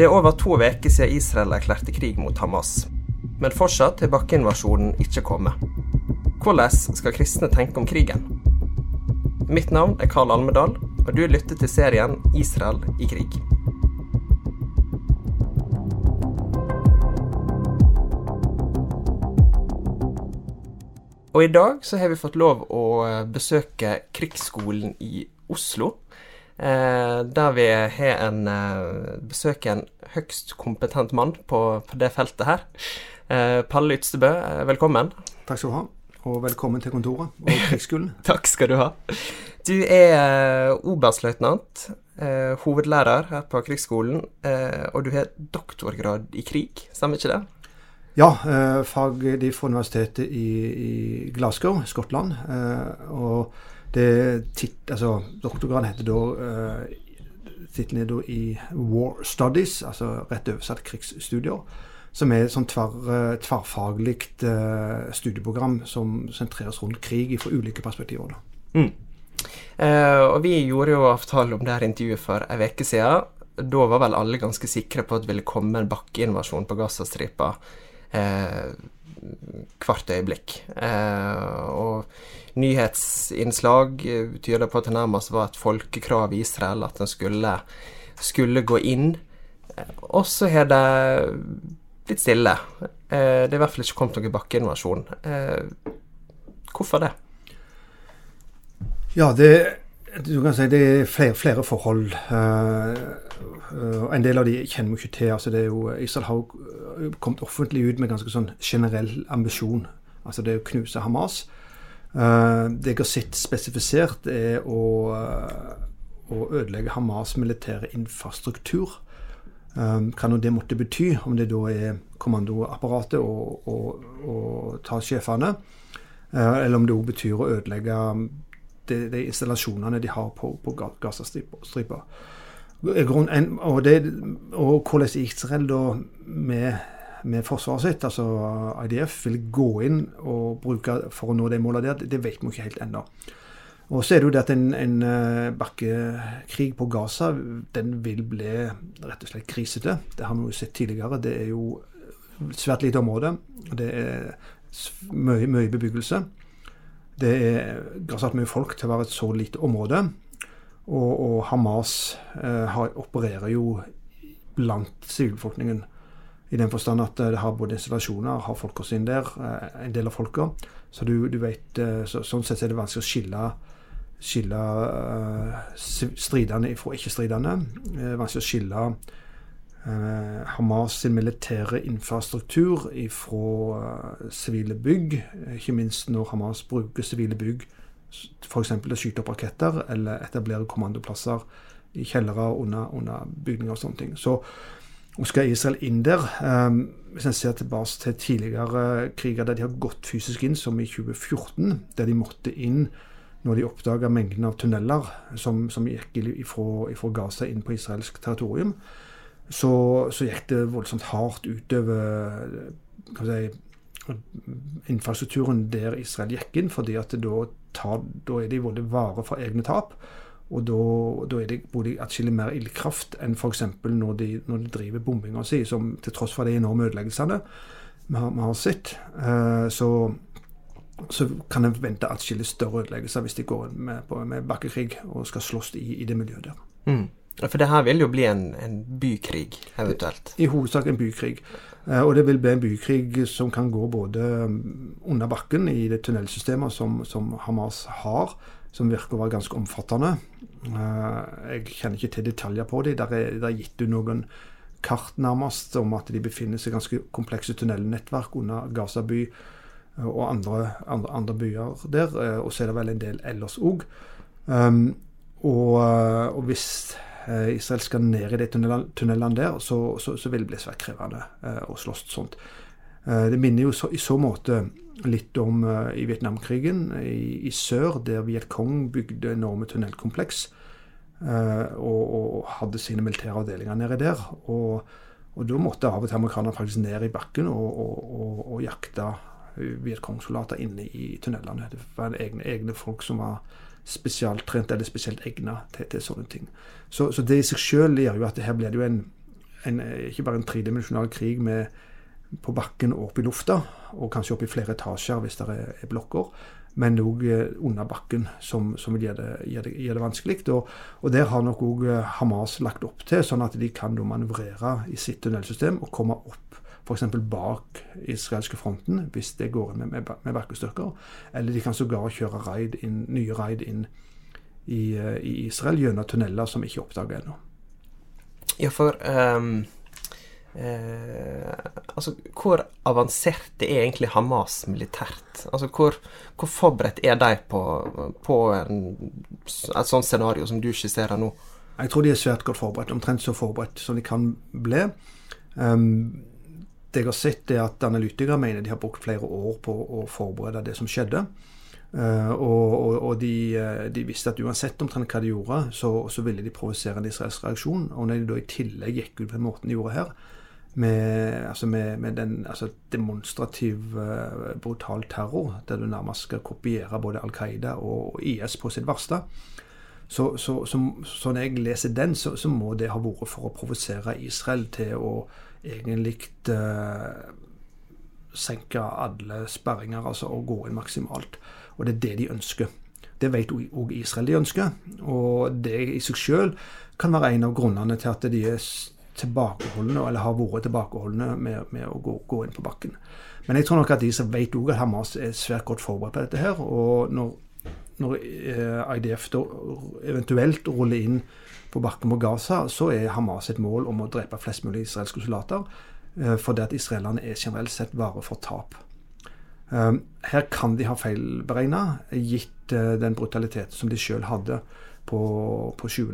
Det er over to uker siden Israel erklærte krig mot Hamas. Men fortsatt er bakkeinvasjonen ikke kommet. Hvordan skal kristne tenke om krigen? Mitt navn er Karl Almedal, og du lytter til serien 'Israel i krig'. Og i dag så har vi fått lov å besøke Krigsskolen i Oslo. Eh, der vi har en eh, besøker en høgst kompetent mann på, på det feltet her. Eh, Palle Ytstebø, eh, velkommen. Takk skal du ha, og velkommen til kontoret og krigsskolen. Takk skal du ha. Du er eh, oberstløytnant, eh, hovedlærer her på Krigsskolen, eh, og du har doktorgrad i krig, stemmer ikke det? Ja, eh, fag de fra universitetet i, i Glasgow, Skottland. Eh, og det tit, altså, Doktorgraden heter da eh, Tittelen er da i War Studies, altså rett oversatt krigsstudier. Som er et sånn tverr, eh, tverrfaglig uh, studieprogram som sentreres rundt krig fra ulike perspektiver. Da. Mm. Eh, og vi gjorde jo avtale om det her intervjuet for ei uke siden. Da var vel alle ganske sikre på at det ville komme en bakkeinvasjon på Gazastripa eh, hvert øyeblikk. Eh, og nyhetsinnslag eh, tyder på at det nærmest var et folkekrav i Israel at en skulle, skulle gå inn. Eh, Og så har det blitt stille. Det er i hvert fall ikke kommet noen bakkeinvasjon. Hvorfor det? Ja, det, du kan si det er flere, flere forhold. Uh, eh, en del av de kjenner vi ikke til. altså det er jo, Israel har jo kommet offentlig ut med ganske sånn generell ambisjon. Altså det å knuse Hamas. Uh, det jeg har sett spesifisert, er å, eh, å ødelegge Hamas' militære infrastruktur. Um, hva nå det måtte bety, om det da er kommandoapparatet og, og, og ta sjefene, uh, eller om det òg betyr å ødelegge de, de installasjonene de har på, på Ga- Gazastripa. Og, og hvordan Israel da med, med forsvaret sitt, altså IDF, vil gå inn og bruke for å nå de målene der, det vet vi ikke helt ennå. Og så er det jo det at en, en eh, bakkekrig på Gaza, den vil bli rett og slett krisete. Det har vi jo sett tidligere. Det er jo svært lite område. Det er mye, mye bebyggelse. Det er grassat mye folk til å være et så lite område. Og, og Hamas eh, opererer jo blant sivilbefolkningen. I den forstand at eh, det har både installasjoner, har folka sine der, eh, en del av folka. Så du, du vet, eh, så, sånn sett er det vanskelig å skille, skille stridende fra ikke-stridende. Vanskelig å skille eh, Hamas sin militære infrastruktur fra eh, sivile bygg. Ikke minst når Hamas bruker sivile bygg f.eks. å skyte opp raketter eller etablere kommandoplasser i kjellere under, under bygninger og sånne ting. Så og skal Israel inn der eh, Hvis en ser tilbake til tidligere kriger der de har gått fysisk inn, som i 2014, der de måtte inn når de oppdaga mengden av tunneler som, som gikk ifra Gaza inn på israelsk territorium, så, så gikk det voldsomt hardt utover si, infrastrukturen der Israel gikk inn, fordi at da, tar, da er de både vare for egne tap, og da, da er det både atskillig mer ildkraft enn f.eks. Når, når de driver bombinga si, som til tross for de enorme ødeleggelsene vi har, vi har sett. Eh, så så kan en vente atskillig større ødeleggelser hvis de går med, på, med bakkekrig og skal slåss i, i det miljøet der. Mm. For det her vil jo bli en, en bykrig, eventuelt? I hovedsak en bykrig. Eh, og det vil bli en bykrig som kan gå både um, under bakken i det tunnelsystemet som, som Hamas har, som virker å være ganske omfattende. Eh, jeg kjenner ikke til detaljer på det. Der er, der er gitt ut noen kart nærmest om at de befinner seg i ganske komplekse tunnelnettverk under Gaza by eh, og andre, andre, andre byer der. Og så er det vel en del ellers òg. Um, og, og hvis Israel skal ned i de tunnelene der, så, så, så vil det bli svært krevende eh, å slåss sånt. Eh, det minner jo så, i så måte litt om i Vietnamkrigen i, i sør, der Vietcong bygde enorme tunnelkompleks og, og, hadde sine militære avdelinger nede der. Og, og da måtte av og til amerikanerne faktisk ned i bakken og, og jakte Vietcong-soldater inne i tunnelene. Det var egne, egne folk som var spesialtrent eller spesielt egnet til, til, sånne ting. Så, så, det i seg selv gjør jo at her blir det jo en, en ikke bare en tredimensjonal krig med, på bakken og opp i lufta, og kanskje opp i flere etasjer hvis det er, er blokker, men òg eh, under bakken, som, som vil gjøre det, gjør det, gjør det vanskelig. Og, og, der har nok òg eh, Hamas lagt opp til, sånn at de kan manøvrere i sitt tunnelsystem og komme opp f.eks. bak israelske fronten, hvis det går inn med, med, bakkestyrker. Eller de kan sågar kjøre raid inn, nye raid inn i, eh, i, Israel gjennom tunneler som ikke er oppdaga ennå. Ja, for um, eh, Altså, hvor avansert er egentlig Hamas militært? Altså, hvor, hvor forberedt er de på, på en, et sånt scenario som du skisserer nå? Jeg tror de er svært godt forberedt. Omtrent så forberedt som de kan bli. Um, jeg har sett, er at analytikere mener de har brukt flere år på å forberede det som skjedde. Uh, og, og, og de, eh, de, visste at uansett omtrent hva de gjorde, så, så ville de provosere en israelsk reaksjon. Og når de da i tillegg gikk ut på den måten de gjorde her, med, altså med, med den altså demonstrativ, uh, brutal terror, der du nærmest skal kopiere både Al Qaida og IS på sitt verste, så, så, så, så når jeg leser den, så, må det ha vært for å provosere Israel til å egentlig eh, senke alle sperringer, altså og gå inn maksimalt. Og det er det de ønsker. Det vet òg Israel de ønsker. Og det i seg sjøl kan være en av grunnene til at de er tilbakeholdne, eller har vært tilbakeholdne med, med å gå, gå, inn på bakken. Men jeg tror nok at de som vet òg at Hamas er svært godt forberedt på dette her. Og når, når eh, IDF da eventuelt ruller inn på bakken på Gaza, så er Hamas et mål om å drepe flest mulig israelske soldater. Eh, fordi at israelerne er generelt sett vare for tap. Eh, her kan de ha feilberegna, gitt eh, den brutaliteten som de sjøl hadde på, på 7.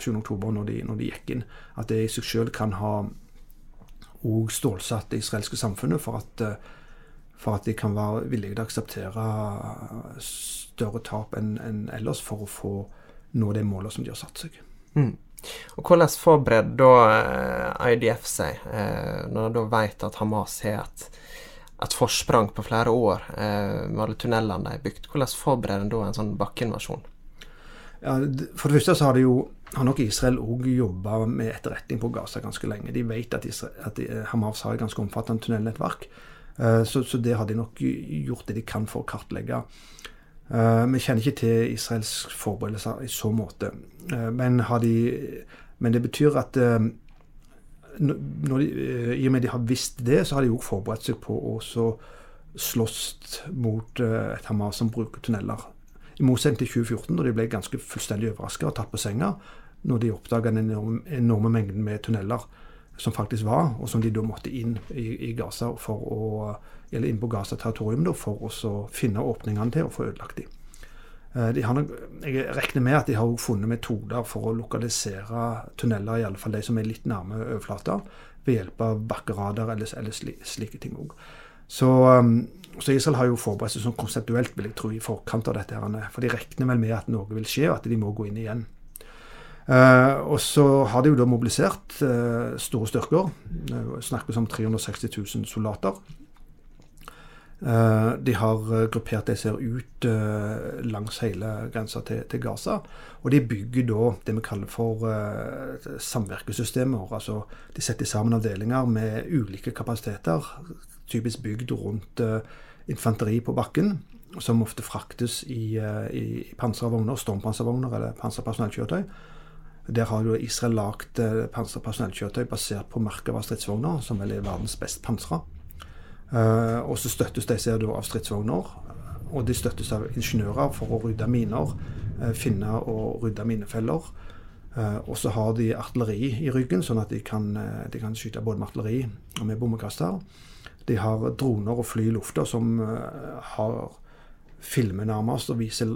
7. oktober når de, når de, gikk inn. At det i seg sjøl kan ha og stålsatt det israelske samfunnet for at, for at de kan være villige til å akseptere større tap enn en ellers for å få nå det målet som de har satt seg. Mm. Og Hvordan forbereder da eh, IDF seg, eh, når de da vet at Hamas har et, et forsprang på flere år eh, med alle tunnelene de har bygd? Hvordan forbereder en da en sånn bakkeinvasjon? Ja, for det første så har, det jo, har nok Israel òg jobba med etterretning på Gaza ganske lenge. De vet at, Israel, at Hamas har et ganske omfattende tunnelnettverk. Så, så det har de nok gjort det de kan for å kartlegge. Uh, vi kjenner ikke til Israels forberedelser i så måte. Uh, men, de, men, det betyr at når de, i og med de har visst det, så har de òg forberedt seg på å slåss mot et Hamas som bruker tunneler. I motsetning til 2014, da de ble ganske fullstendig overraska og tatt på senga når de oppdaga den enorme, enorme mengden med tunneler som faktisk var, og som de da måtte inn i, i Gaza for å eller inn på Gaza-territorium for å finne åpningene til å få ødelagt dem. Eh, de har, jeg regner med at de har funnet metoder for å lokalisere tunneler, i alle fall de som er litt nærme overflata, ved hjelp av bakkeradar eller, eller slike ting òg. Så, um, så, Israel har jo forberedt seg sånn konseptuelt, vil jeg tro, i forkant av dette. her, For de regner vel med at noe vil skje, og at de må gå inn igjen. Uh, og så har de jo da mobilisert uh, store styrker. Uh, snakkes om 360 000 soldater. Eh, de har eh, gruppert det ser ut eh, langs hele grensa til, til, Gaza. Og de bygger da det vi kaller for samvirkesystemer. Altså de setter sammen avdelinger med ulike kapasiteter, typisk bygd rundt infanteri på bakken, som ofte fraktes i, i panservogner, stormpanservogner eller panserpersonellkjøretøy. Der har jo Israel lagd panserpersonellkjøretøy basert på Merkava stridsvogner, som vel er verdens best pansra. Og så støttes disse av stridsvogner, og de støttes av ingeniører for å rydde miner, finne og rydde minefeller. Og så har de artilleri i ryggen, sånn at de kan, de kan skyte både med artilleri og med bommekaster. De har droner og fly i lufta som har filmer nærmest og viser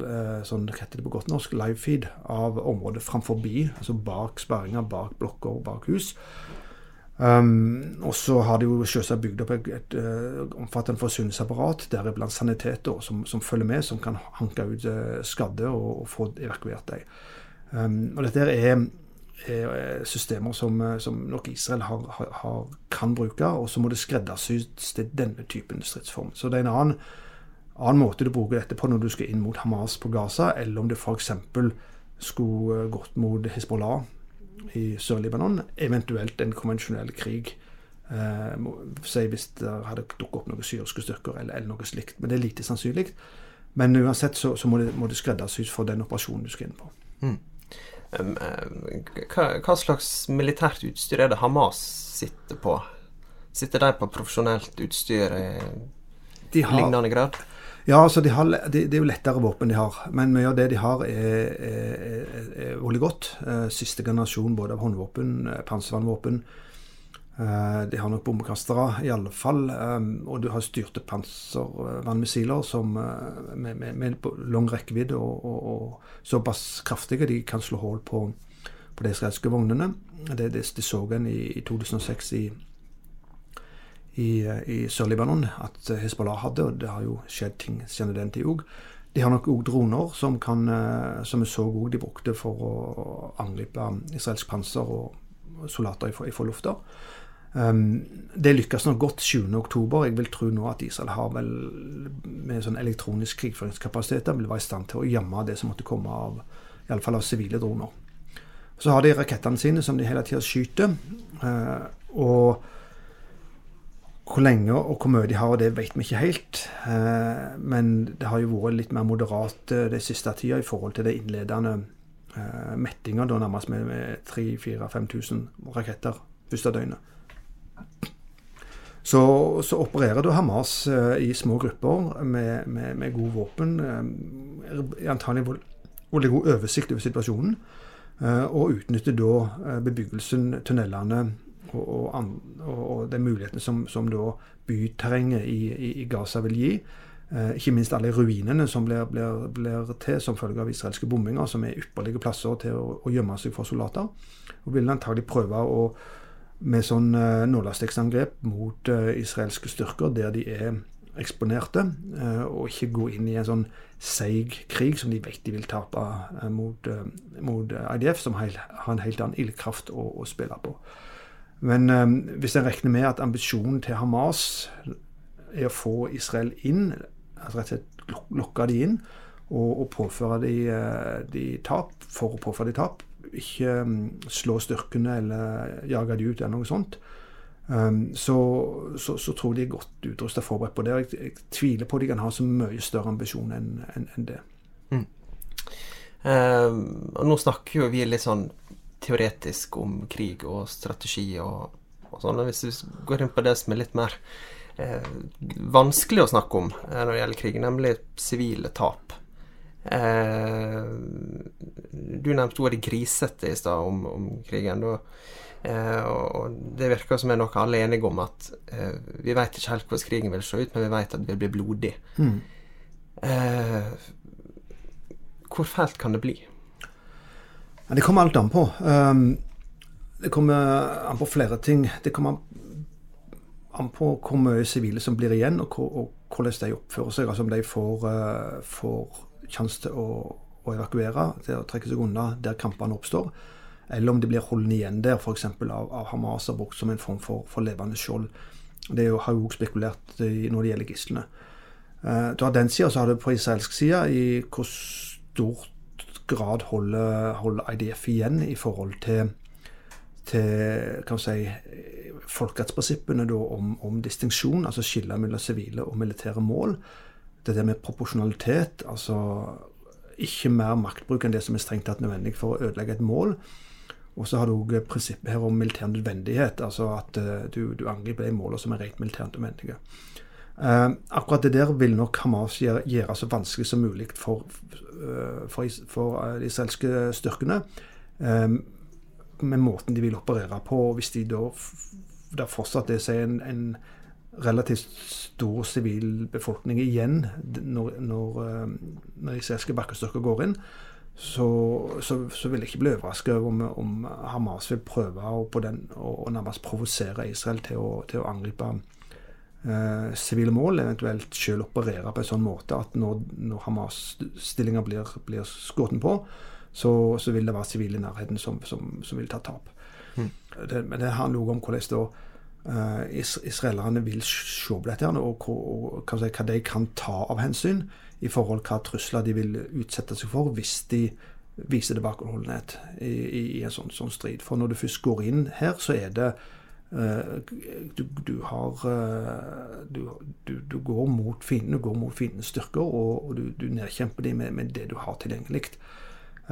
sånn det på godt norsk, livefeed av området framfor bi, altså bak sperringer, bak blokker, bak hus. Um, og så har de jo selvsagt bygd opp et, et, et omfattende forsyningsapparat, deriblant saniteter, som, som, følger med, som kan hanke ut uh, skadde og, og, få evakuert dem. Um, og dette er, er systemer som, som, nok Israel har, har, har, kan bruke, og så må det skreddersys til denne typen stridsform. Så det er en annen annen måte du bruker dette på når du skal inn mot Hamas på Gaza, eller om det f.eks. skulle gått mot Hizbollah i Sør-Libanon, eventuelt en konvensjonell krig. Eh, si hvis det hadde dukket opp noen syriske styrker eller, eller, noe slikt. Men det er lite sannsynlig. Men uansett så, så må, det, må det skreddersys for den operasjonen du skal inn på. Mm. Um, hva, hva, slags militært utstyr er det Hamas sitter på? Sitter de på profesjonelt utstyr i har, lignende grad? Ja, altså de det, det er jo lettere våpen de har. Men mye av det de har, er, er, er veldig godt. Eh, siste generasjon både av håndvåpen, eh, panservernvåpen. Eh, de har nok bombekastere, i alle fall. Og du har styrte panservernmissiler som, med, med, med lang rekkevidde og, og, og, såpass kraftige de kan slå hull på, på de israelske vognene. Det, det, det så en i, i 2006 i i, i Sør-Libanon at Hizbollah hadde, og det har jo skjedd ting siden den tid òg. De har nok òg droner som, kan, eh, som vi så òg de brukte for å angripe israelsk panser og soldater fra lufta. Um, det lykkes nok godt 7.10. Jeg vil tro nå at Israel har vel med sånn elektronisk krigføringskapasitet vil være i stand til å gjemme det som måtte komme av i alle fall av sivile droner. Så har de rakettene sine som de hele tida skyter. Uh, og hvor lenge og hvor mye de har, det vet vi ikke helt. Eh, men det har jo vært litt mer moderat eh, det siste tida i forhold til de innledende eh, mettinga, da nærmest med 3000-5000 raketter første døgnet. Så, så, opererer da Hamas i små grupper med, med, med god våpen. Antagelig veldig god oversikt over situasjonen. Og utnytter da bebyggelsen, tunnelene, og, og, og de mulighetene som, som byterrenget i, i, i, Gaza vil gi. Eh, ikke minst alle ruinene som blir, blir, blir, til som følge av israelske bombinger, som er ypperlige plasser til å, å gjemme seg for soldater. Og vil antagelig prøve å med sånn eh, nålestikksangrep mot eh, israelske styrker der de er eksponerte, uh, og ikke gå inn i en sånn seig krig som de vet de vil tape uh, mot, mot, IDF, som har en helt annen ildkraft å, å spille på. Men eh, hvis en regner med at ambisjonen til Hamas er å få Israel inn, altså rett og slett lokke de inn og, og påføre de, eh, de, tap for å påføre de tap, ikke um, slå styrkene eller jage de ut eller noe sånt, um, så, så, så, tror de er godt utrusta forberedt på det. Jeg, jeg, tviler på at de kan ha så mye større ambisjon enn en, en det. Mm. Uh, og nå snakker jo vi litt sånn teoretisk om krig og strategi og, og sånn. Hvis vi går inn på det som er litt mer eh, vanskelig å snakke om eh, når det gjelder krig, nemlig sivile tap. Eh, du nevnte ordet grisete i stad om, om, krigen. Da, eh, og det virker som er noe alle er enige om, at eh, vi vet ikke helt hvordan krigen vil se ut, men vi vet at det vil bli blodig. Mm. Eh, hvor fælt kan det bli? Ja, det kommer alt an på. Um, det kommer an på flere ting. Det kommer an på hvor mye sivile som blir igjen, og, hvordan de oppfører seg. Altså om de får, uh, får sjanse til å, å, evakuere, til å trekke seg unna der kampene oppstår. Eller om de blir holdt igjen der, f.eks. Av, av Hamas er brukt som en form for, for levende skjold. Det har jo også spekulert når det gjelder gislene. Uh, du har den sida, så har du på israelsk side i hvor stort grad holder, holder IDF igjen i forhold til, til kan si, folkerettsprinsippene om, om distinksjon, altså skille mellom sivile og militære mål. Det der med proporsjonalitet, altså ikke mer maktbruk enn det som er strengt tatt nødvendig for å ødelegge et mål. Og så har du òg prinsippet her om militær nødvendighet, altså at uh, du, du, angriper de målene som er rent militært nødvendige. Uh, akkurat det der vil nok Hamas gjøre, gjøre så vanskelig som mulig for, uh, for, for de israelske styrkene. med måten de vil operere på. Hvis de da det fortsatt er en, en relativt stor sivil befolkning igjen når, når, eh, når israelske bakkestyrker går inn, så, så, så, vil jeg ikke bli overrasket om, om Hamas vil prøve å, den, å nærmest provosere Israel til å, til å angripe eh, sivile eh, mål, eventuelt selv operere på en sånn måte at når, når Hamas-stillinger blir, blir skutt på, så, så, vil det være sivile i nærheten som, som, som vil ta tap. Mm. Det, men det handler òg om hvordan det står is israelerne vil se på dette, og, og, og hva de kan ta av hensyn i forhold til hva trusler de vil utsette seg for hvis de viser tilbakeholdenhet i, i, i, en sånn, sånn, strid. For når du først går inn her, så er det du, du, har uh, du, du, går mot fienden, går mot fiendens styrker, og, og du, nedkjemper dem med, med, det du har tilgjengelig.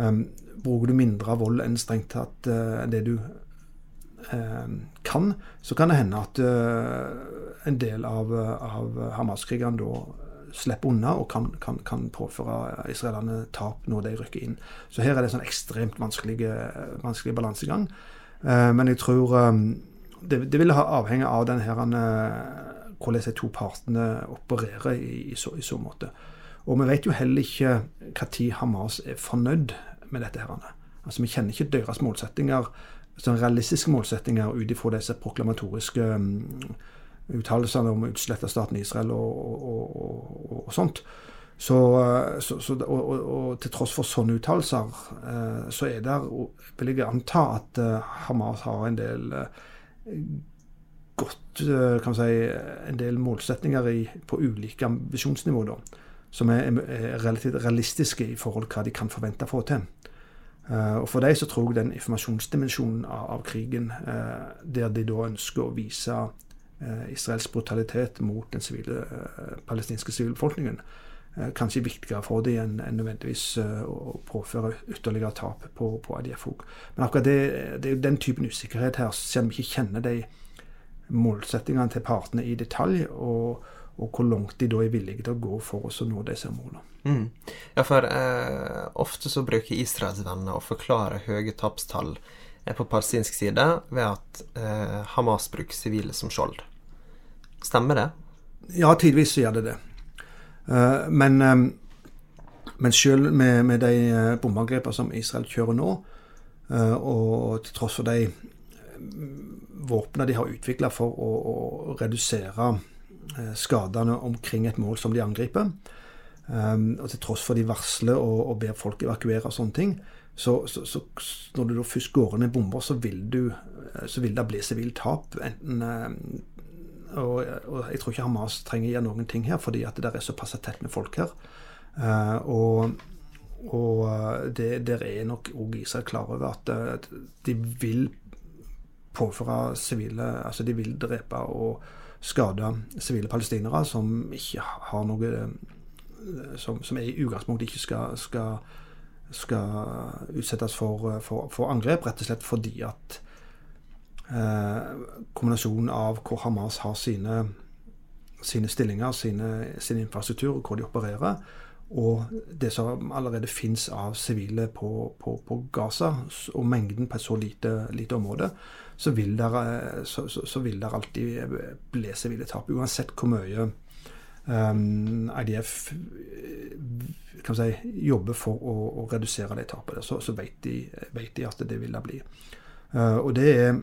Um, bruker du mindre vold enn strengt tatt uh, det du Eh, kan, så kan det hende at uh, en del av, av Hamas-krigerne da slipper unna og kan, kan, kan, påføre israelerne tap når de rykker inn. Så her er det en sånn ekstremt vanskelig, vanskelig balansegang. Uh, men jeg tror det, det vil avhenge av den her, hvordan de to partene opererer i, i, så, i, så, måte. Og vi vet jo heller ikke når Hamas er fornøyd med dette. her. Altså, Vi kjenner ikke deres målsettinger sånn realistiske målsettinger ut ifra disse proklamatoriske um, uttalelsene om å utslette staten Israel og, og, og, og sånt. Så, så, så og, til tross for sånne uttalelser, uh, så er det, vil jeg anta, at Hamas har en del godt kan si, en del målsetninger i, på ulike ambisjonsnivå, da, som er, er relativt realistiske i forhold til hva de kan forvente å få til. Eh, og For dem så tror jeg den informasjonsdimensjonen av, av krigen, eh, der de da ønsker å vise eh, Israels brutalitet mot den sivile, palestinske sivilbefolkningen, kanskje viktigere for dem enn, enn nødvendigvis å påføre ytterligere tap på, på ADF òg. Men akkurat det, det er jo den typen usikkerhet her, selv om vi ikke kjenner de målsettingene til partene i detalj. og og hvor langt de da er villige til å gå for oss å nå disse målene. Mm. Ja, for eh, ofte så bruker israelsvenner å forklare høye tapstall eh, på palestinsk side ved at eh, Hamas bruker sivile som skjold. Stemmer det? Ja, tidvis så gjør det det. Uh, men, um, men selv med, med de eh, bombeangrepene som Israel kjører nå, uh, og til tross for de våpnene de har utvikla for å, å redusere Eh, skadene omkring et mål som de angriper. Um, og til tross for de varsler og, og ber folk evakuere og sånne ting, så, så, så, når du først går inn med bomber, så vil, du, eh, så vil det bli sivilt tap. Enten um, og, og, jeg tror ikke Hamas trenger gjøre noen ting her, fordi at det der er såpass tett med folk her. Uh, og, og det, der er nok òg Israel klar over at, at de vil påføre sivile Altså de vil drepe og skade sivile palestinere som ikke har noe Som, som i utgangspunktet ikke skal, skal, skal utsettes for, for, for, angrep, rett og slett fordi at eh, kombinasjonen av hvor Hamas har sine, sine stillinger, sine, sin infrastruktur, hvor de opererer, og det som allerede fins av sivile på, på, på, Gaza, og mengden på et så lite, lite område, så vil det eh, alltid bli sivile tap. Uansett hvor mye um, IDF eh, kan si, jobber for å, å redusere de tapene, så, så vet, de, vet, de, at det vil det bli. Uh, og det er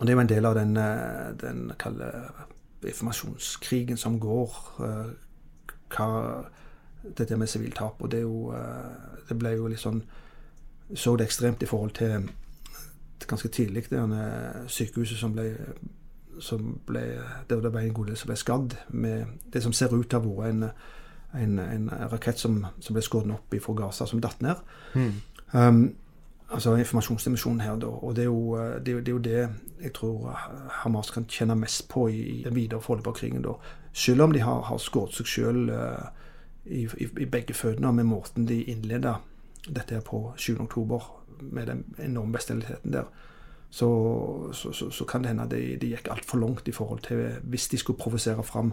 og det er jo en del av den, den informasjonskrigen som går. Uh, hva dette med sivilt tap. Og det jo Det ble jo litt sånn Så det ekstremt i forhold til ganske tidlig, det sykehuset som ble, som ble Der det ble en god del som ble skadd med det som ser ut til å ha vært en, en, en, rakett som, som ble skåret opp fra Gaza, som datt ned. Mm. Um, altså informasjonsdimensjonen her, da. Og det er, jo, det, er jo, det, er jo det jeg tror Hamas kan kjenne mest på i den videre forløpet av krigen. Selv om de har, har skåret seg selv uh, i, i, i, begge føttene med måten de innleda dette her på 7.10, med den enorme bestialiteten der, så, så, så, så, kan det hende de, de gikk altfor langt i forhold til Hvis de skulle provosere fram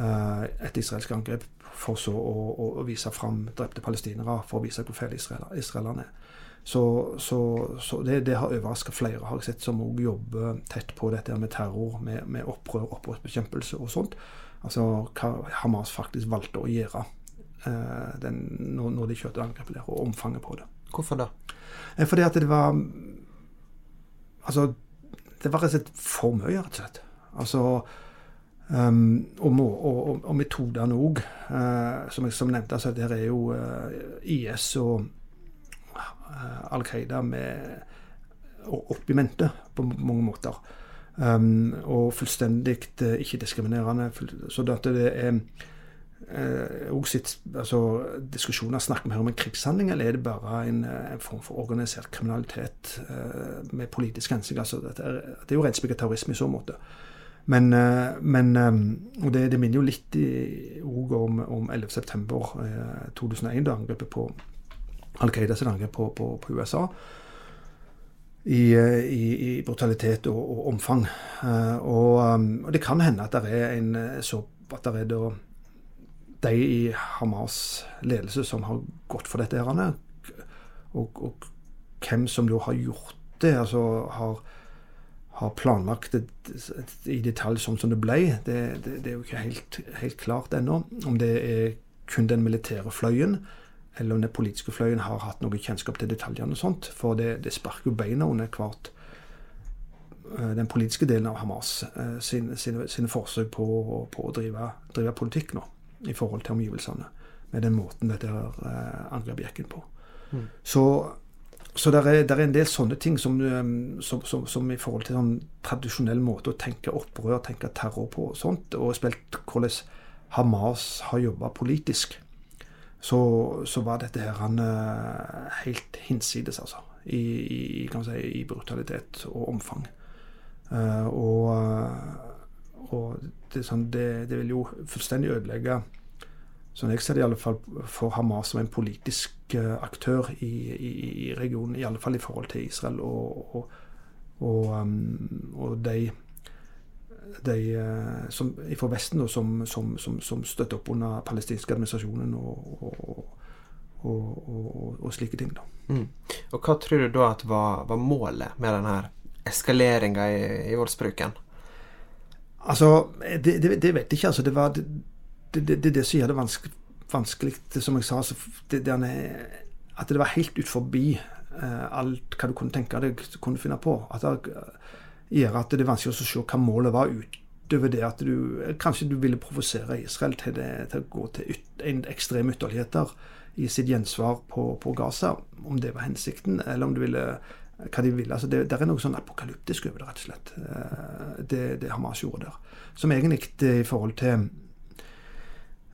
uh, et israelsk angrep for så å, å, å vise fram drepte palestinere, for å vise hvor feil israelerne er. Så, så, så det, det, har overraska flere, har jeg sett, som òg jobber tett på dette med terror, med, med opprør, opprørsbekjempelse og sånt. Altså hva Hamas faktisk valgte å gjøre eh, den, når, når, de kjørte angrepet der, og omfanget på det. Hvorfor da? Eh, fordi at det var Altså, det var rett og slett for mye, rett og slett. Altså um, og, og, og, og metodene òg, uh, som jeg som nevnte. altså Der er jo uh, IS og Eh, Al Qaida med opp i mente på mange måter. Um, og fullstendig uh, ikke-diskriminerende. Så det er uh, sitt, altså, diskusjoner Snakker vi her om en krigshandling, eller er det bare en, en form for organisert kriminalitet uh, med politisk hensikt? Altså, det, er, det er jo renspikka terrorisme i så måte. Men, men og det, det, minner jo litt òg om, om 11.9.2001, da angrepet på Al Qaida sitt angrep på, på, på, USA. I, i, i brutalitet og, og omfang. Uh, og, um, og, det kan hende at det er en så, at det er da de i Hamas ledelse som har gått for dette. Her, og, og hvem som da har gjort det. altså har har planlagt det i detalj sånn som det ble, det, det, det er jo ikke helt, helt klart ennå. Om det er kun den militære fløyen, eller om den politiske fløyen har hatt noe kjennskap til detaljene og sånt. For det, det sparker jo beina under hvert eh, den politiske delen av Hamas eh, sine, sine, sine forsøk på, på å drive, drive, politikk nå i forhold til omgivelsene. Med den måten dette uh, angrepet gikk inn på. Mm. Så, så det er, er, en del sånne ting som, som, som, som i forhold til sånn tradisjonell måte å tenke opprør, tenke terror på og sånt, og spilt hvordan Hamas har jobba politisk så, så var dette her han, eh, helt hinsides, altså. I, i, si, i brutalitet og omfang. Uh, og, og det, sånn, det, det, vil jo fullstendig ødelegge, sånn jeg ser det i alle fall, for Hamas som en politisk aktør i, i, regionen. I alle fall i forhold til Israel og, og, og, um, de de eh, som, fra Vesten da, som, som, som, støtter opp under palestinske administrasjonen og, og, og, og slike ting. Da. Mm. Og Hva tror du da at var, var målet med denne eskaleringa i, i voldsbruken? Altså, det, det, det, vet jeg ikke. Altså, det var det, det, det, det som gjør det vanskelig, vanskelig som jeg sa. Altså, det, at det var helt ut forbi uh, alt hva du kunne tenke deg kunne finne på. At det, gjør at det er vanskelig å se hva målet var utover det at du Kanskje du ville provosere Israel til, det, til, å gå til yt, ekstreme ytterligheter i sitt gjensvar på, på, Gaza. Om det var hensikten, eller om du ville hva de ville. Altså det, det er noe sånn apokalyptisk over det, rett og slett. Eh, det, det Hamas gjorde der. Som egentlig i forhold til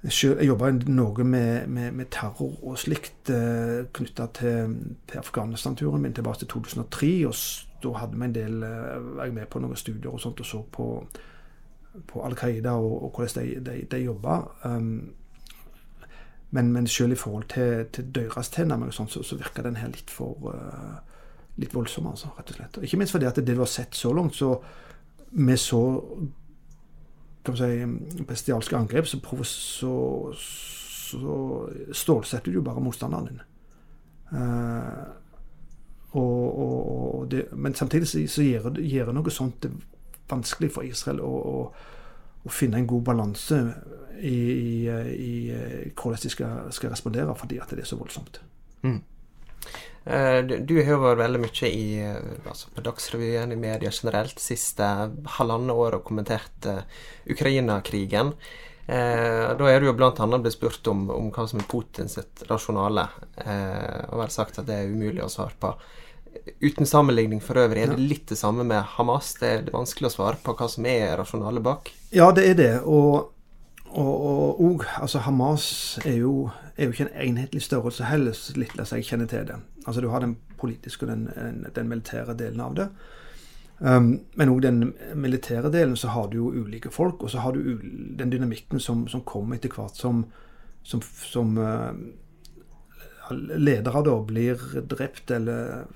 jeg jobba noe med, med, med, terror og slikt eh, knytta til, til Afghanistan-turen min tilbake til 2003. og da hadde vi en del eh, vært med på noen studier og sånt og så på, på Al Qaida og, og hvordan de, de, de jobba. Um, men, men selv i forhold til, til deres tilnærming så, så virker den her litt for uh, litt voldsom, altså, rett og slett. Ikke minst fordi at det du har sett så langt, så med så kan si, bestialske angrep, så, så, så stålsetter du jo bare motstanderen din. Uh, og, og det, men samtidig så, gjør, gjør noe sånt det vanskelig for Israel å, å, å finne en god balanse i, i, i, hvordan de skal, skal, respondere, fordi at det er så voldsomt. Mm. Eh, du har jo vært veldig mye i, altså på Dagsrevyen, i media generelt, siste halvannet år og kommentert Ukraina-krigen. Eh, da er det jo bl.a. blitt spurt om, om, hva som er Putins rasjonale, eh, og vel sagt at det er umulig å svare på. Uten sammenligning for øvrig, er det litt det samme med Hamas? Det er vanskelig å svare på hva som er rasjonalet bak? Ja, det er det. Og, og, og, altså Hamas er jo, er jo, ikke en enhetlig størrelse heller, så litt la jeg kjenner til det. Altså Du har den politiske og den, den militære delen av det. Um, men òg den militære delen så har du jo ulike folk, og så har du den dynamikken som, som kommer etter hvert som, som, som uh, ledere da blir drept eller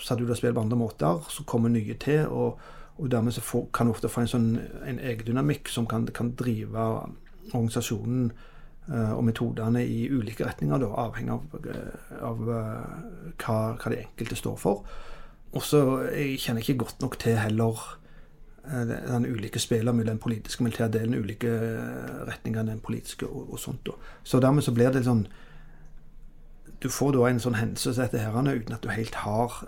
satt ut av spill på andre måter. Så kommer nye til. og og dermed så får, kan du ofte få en sånn en egendynamikk som kan, kan drive organisasjonen uh, og metodene i ulike retninger, da, avhengig av, eh, av hva, hva, de enkelte står for. Og så Jeg kjenner ikke godt nok til heller uh, den ulike spiller mellom den politiske og militære delen, ulike retninger enn den politiske og, og sånt. Da. Så dermed så blir det sånn Du får da en sånn hendelse som dette her uten at du helt har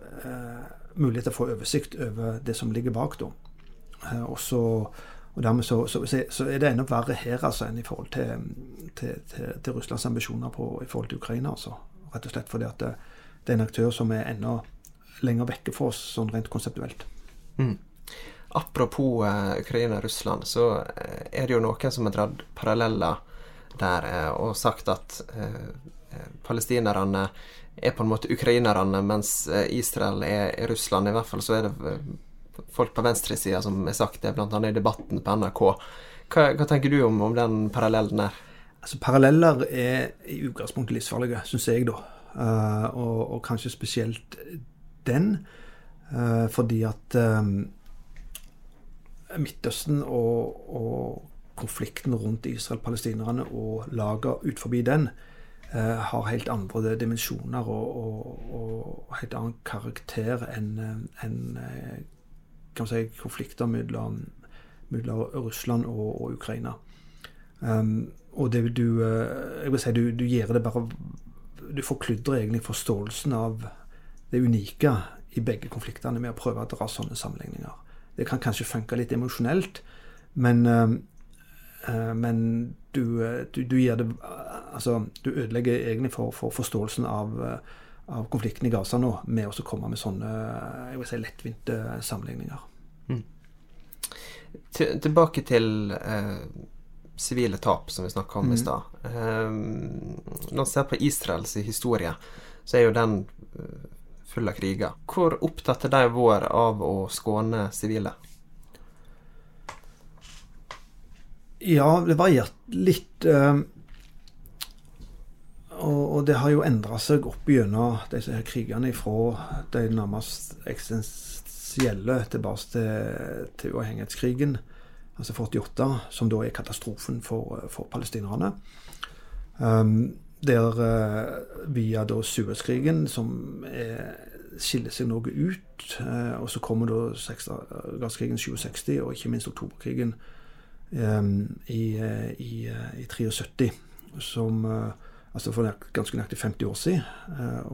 mulighet til å få oversikt over det som ligger bak. da. Eh, og, så, og dermed så, så, så, er det enda verre her altså, enn i forhold til, til, til, til Russlands ambisjoner på, i forhold til Ukraina. Altså. Rett og slett fordi at det, det, er en aktør som er enda lenger vekke for oss sånn rent konseptuelt. Mm. Apropos eh, Ukraina og Russland, så uh, er det jo noen som har dratt paralleller der eh, og sagt at palestinerne er på en måte ukrainerne, mens eh, Israel er, er, Russland. I hvert fall så er det eh, folk på venstresida som har sagt det, bl.a. i debatten på NRK. Hva, hva tenker du om, om, den parallellen der? Altså, Paralleller er i utgangspunktet livsfarlige, syns jeg, da. Uh, og, og, kanskje spesielt den. Uh, fordi at um, Midtøsten og, og, konflikten rundt Israel-palestinerne og lager ut forbi den Eh, har helt andre dimensjoner og, og, og, helt annen karakter enn en, eh, si, konflikter mellom, Russland og, og Ukraina. Um, og det du eh, Jeg vil si du, du gjør det bare Du forkludrer egentlig forståelsen av det unike i begge konfliktene med å prøve å dra sånne sammenligninger. Det kan kanskje funke litt emosjonelt, men, uh, men du, du, du, gir det altså, du ødelegger egentlig for, for forståelsen av, eh, av, konflikten i Gaza nå med å komme med sånne jeg vil si, lettvinte sammenligninger. Mm. Til, tilbake til eh, sivile tap, som vi snakka om mm. i stad. Eh, når vi ser på Israels historie, så er jo den eh, full av kriger. Hvor opptatt har de vært av å skåne sivile? Ja, det varierte litt. Øh, og, og, det har jo endra seg opp gjennom disse her krigene fra de nærmest eksistensielle tilbake til, til uavhengighetskrigen, altså 48, som da er katastrofen for, for palestinerne. Um, der uh, via da Suezkrigen, som er, skiller seg noe ut. Uh, og så kommer da seksdagerskrigen 67, og ikke minst oktoberkrigen um, i, i, i 73, som altså for ganske nøyaktig 50 år siden. Eh,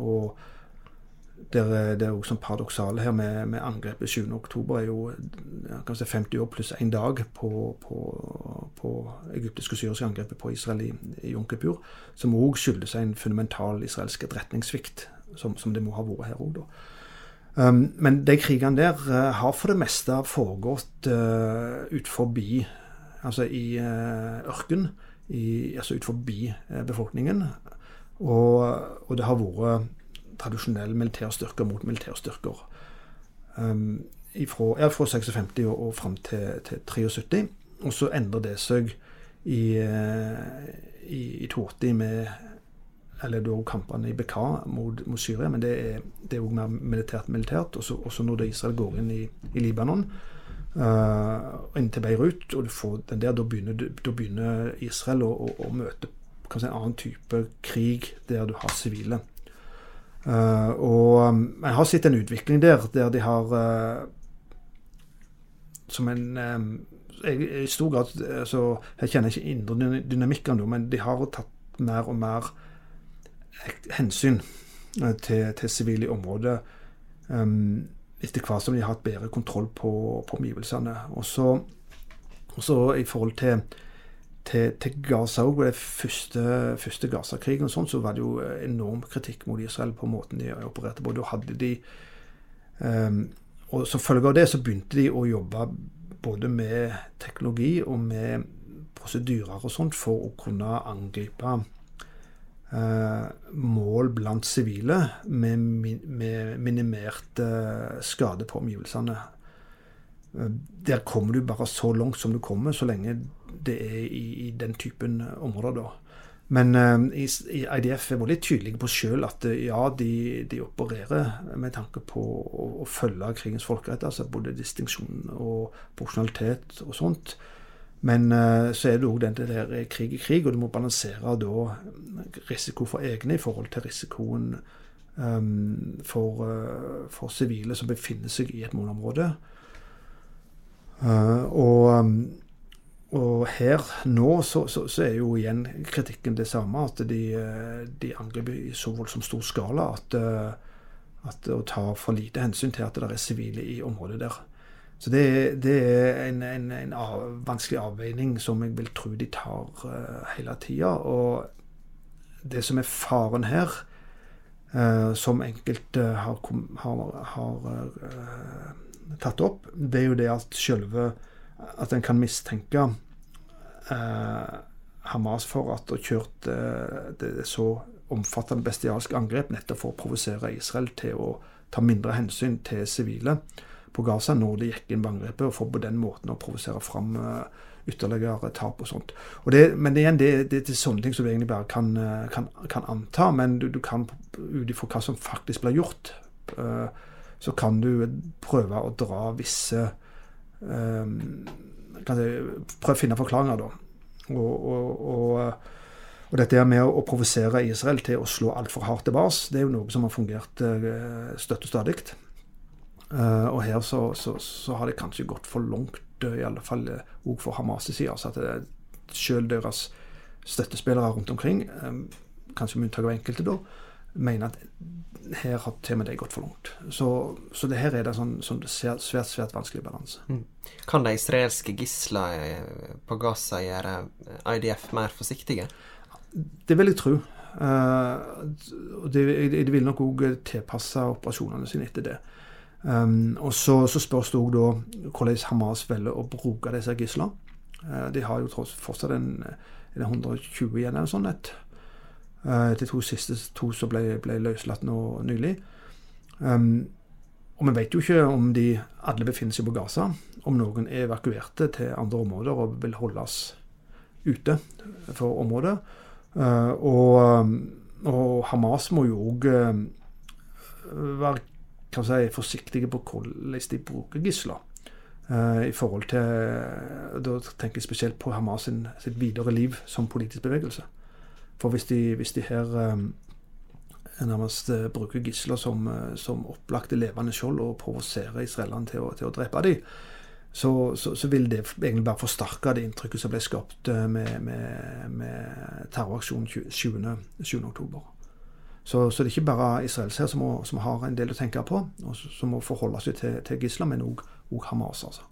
og det er jo sånn paradoksale her med, med angrepet 7.10 er jo kanskje 50 år pluss én dag på, på, på egyptiske og syriske angrepet på Israel i, i Yom Kippur, som òg skyldes en fundamental israelsk etterretningssvikt, som, som, det må ha vært her òg. Um, men de krigene der uh, har for det meste foregått uh, ut forbi Altså i uh, ørken i, altså ut forbi eh, befolkningen. Og, og, det har vært tradisjonelle militærstyrker mot militærstyrker. Um, ifra, ja, fra 56 og, og fram til, til 73. Og så endrer det seg i, eh, i, i 82 med eller da kampene i Bekaa mot, mot, Syria, men det er, det mer militært militært. Også, også når Israel går inn i, i Libanon, uh, inn til Beirut. og du får den der, Da begynner, da begynner Israel å, å, å møte si, en annen type krig der du har sivile. Uh, og um, jeg har sett en utvikling der der de har uh, som en I stor grad så Jeg kjenner ikke indre dynamikk ennå, men de har tatt mer og mer hensyn til sivile områder. Um, etter hvert som de har hatt bedre kontroll på, på omgivelsene. Og så i forhold til, til, til Gaza òg, den første, første Gaza-krigen, sånn, så var det jo enorm kritikk mot Israel på måten de opererte på. Da hadde de um, Og som følge av det så begynte de å jobbe både med teknologi og med prosedyrer og sånt for å kunne angripe eh, mål blant sivile med, med minimert eh, skade på omgivelsene. Eh, der kommer du bare så langt som du kommer, så lenge det er i, i den typen områder. da. Men uh, IDF er veldig tydelige på selv at uh, ja, de, de, opererer med tanke på å, å følge krigens folkerett. Altså både distinksjon og porsjonalitet og sånt. Men uh, så er det òg den der krig i krig, og du må balansere da risiko for egne i forhold til risikoen um, for sivile som befinner seg i et målområde. og um, og her nå så, så, så, er jo igjen kritikken det samme, at de, de angriper i så voldsomt stor skala at, at å ta for lite hensyn til at det er sivile i området der. Så det, det er en, en, en av, vanskelig avveining som jeg vil tro de tar uh, hele tida. Og det som er faren her, uh, som enkelte har, har, har uh, tatt opp, det er jo det at selve at en kan mistenke eh, Hamas for at de kjørt eh, det så omfattende bestialske angrep nettopp for å provosere Israel til å ta mindre hensyn til sivile på Gaza når de gikk inn på angrepet, og for på den måten å provosere fram eh, ytterligere tap og sånt. Og det, men igjen, det, det, det, er sånne ting som du egentlig bare kan, eh, kan, kan anta. Men du, du kan ut ifra hva som faktisk blir gjort, uh, så kan du prøve å dra visse um, prøve å finne forklaringer, da. Og, og, og, og dette med å, provosere Israel til å slå altfor hardt tilbake, det er jo noe som har fungert uh, støtt og. Uh, og her så, så, så, har det kanskje gått for langt, i alle fall òg for Hamas' side. Altså at sjøl deres støttespillere rundt omkring, kanskje med unntak av enkelte, da, mener at her har til og med de gått for langt. Så, så det her er det sånn, sånn svært, svært, svært vanskelig balanse. Mm. Kan de israelske gislene på Gaza gjøre IDF mer forsiktige? Det vil jeg tro. De, de, vil nok òg tilpasse operasjonene sine etter det. Um, og så, så, spørs det òg da hvordan Hamas velger å bruke disse gislene. De har jo tross fortsatt en, en 120 igjen eller sånn. Et, de to siste to som ble, ble løslatt nå nylig. Um, og vi vet jo ikke om de alle befinner seg på Gaza. Om noen er evakuerte til andre områder og vil holdes ute for området. Uh, og, og, Hamas må jo òg uh, være kan si, forsiktige på hvordan de bruker gisler. I forhold til Da tenker jeg spesielt på Hamas sin, sitt videre liv som politisk bevegelse. For hvis de, hvis de her um, nærmest uh, bruker gisler som, uh, som opplagte levende skjold og provoserer israelerne til, til, å drepe dem, så, så, så, vil det egentlig bare forsterke det inntrykket som ble skapt uh, med, med, med terroraksjonen 7.10. Så, så, det er ikke bare Israels her som, som, har en del å tenke på, og som må forholde seg til, til gisler, men òg Hamas. altså.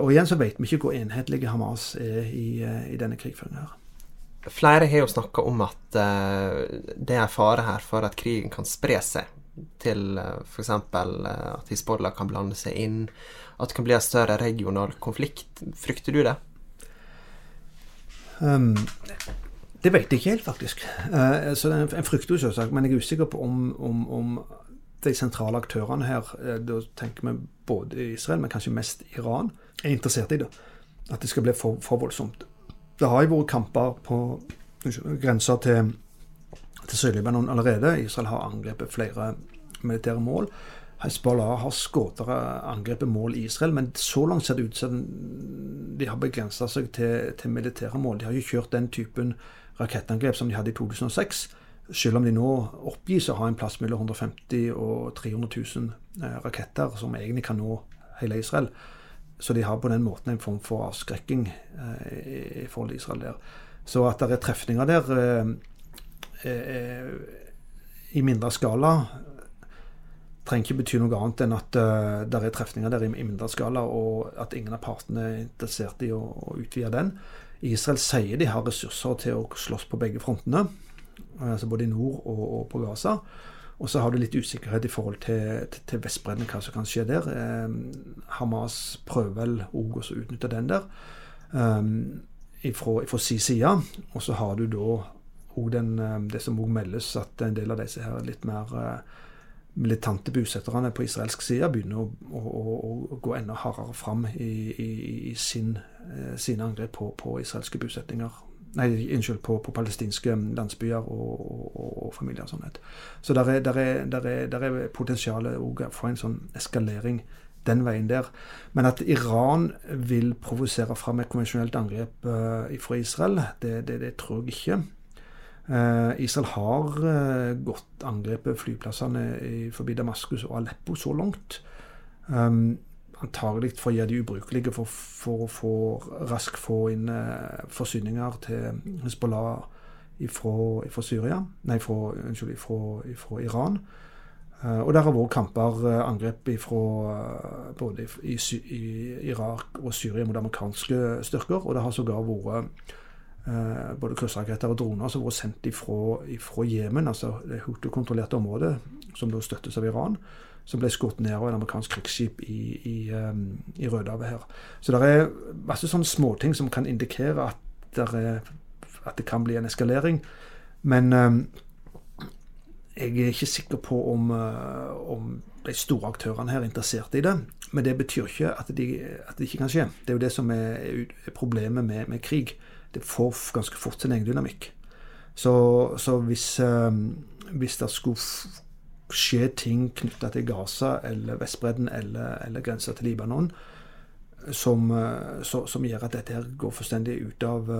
Og igjen så vet vi ikke hvor enhetlige Hamas er i, i denne krigføringen her. Flere har jo snakka om at uh, det er fare her for at krigen kan spre seg til uh, f.eks. Uh, at Hizbollah kan blande seg inn, at det kan bli en større regional konflikt. Frykter du det? Um, det vet jeg ikke helt, faktisk. Uh, så En frykter jo selvsagt, men jeg er usikker på om, om, om de sentrale aktørene her, uh, da tenker vi både Israel, men kanskje mest Iran, er interessert i det. At det skal bli for, for voldsomt det har jo vært kamper på grensa til, til Sør-Libanon allerede. Israel har angrepet flere militære mål. Hezbollah har skutt angrepet mål i Israel, men så langt ser det ut som de har begrensa seg til, til, militære mål. De har jo kjørt den typen rakettangrep som de hadde i 2006. Selv om de nå oppgis å ha en plass mellom 150 og 300 000 eh, raketter som egentlig kan nå hele Israel. Så de har på den måten en form for avskrekking eh, i forhold til Israel der. Så at det er trefninger der eh, eh, i mindre skala trenger ikke bety noe annet enn at uh, det er trefninger der i, i, mindre skala, og at ingen av partene er interessert i å, å, utvide den. Israel sier de har ressurser til å slåss på begge frontene, altså både i nord og, og på Gaza. Og så har du litt usikkerhet i forhold til, til, til Vestbredden, hva som kan skje der. Hamas prøver vel òg å utnytte den der. Um, fra sin side. Og så har du da òg det som òg meldes, at en del av disse her litt mer militante bosetterne på israelsk side begynner å, å, å gå enda hardere fram i, i, i sin, sine angrep på, på, israelske bosetninger. Nei, unnskyld, på, på palestinske landsbyer og, og, og familier og sånn. Så der er, der er, der er, der er potensialet for en sånn eskalering den veien der. Men at Iran vil provosere fram et konvensjonelt angrep uh, fra Israel, det, det, det, tror jeg ikke. Uh, Israel har uh, godt angrepet flyplassene forbi Damaskus og Aleppo så langt. Um, antagelig for å gjøre de ubrukelige for, å raskt få inn forsyninger til Hizbollah fra Syria Nei, fra, unnskyld, fra Iran. Eh, og der har vært kamper, eh, angrep fra eh, både i, i, Irak og Syria mot amerikanske styrker. Og det har sågar vært både kryssraketter og droner som har vært sendt fra Jemen, altså det Hutu-kontrollerte området, som da støttes av Iran, som ble skutt ned av en amerikansk krigsskip i, i, i Rødehavet her. Så det er masse sånne småting som kan indikere at, er, at, det kan bli en eskalering. Men jeg er ikke sikker på om, eh, om, de store aktørene her er interessert i det. Men det betyr ikke at, de, at det ikke kan skje. Det er jo det som er problemet med, med krig. Det får ganske fort sin egen dynamikk. Så, så hvis, um, hvis, det skulle skje ting knytta til Gaza eller Vestbredden eller, eller grensa til Libanon, som, så, som, gjør at dette her går fullstendig ut av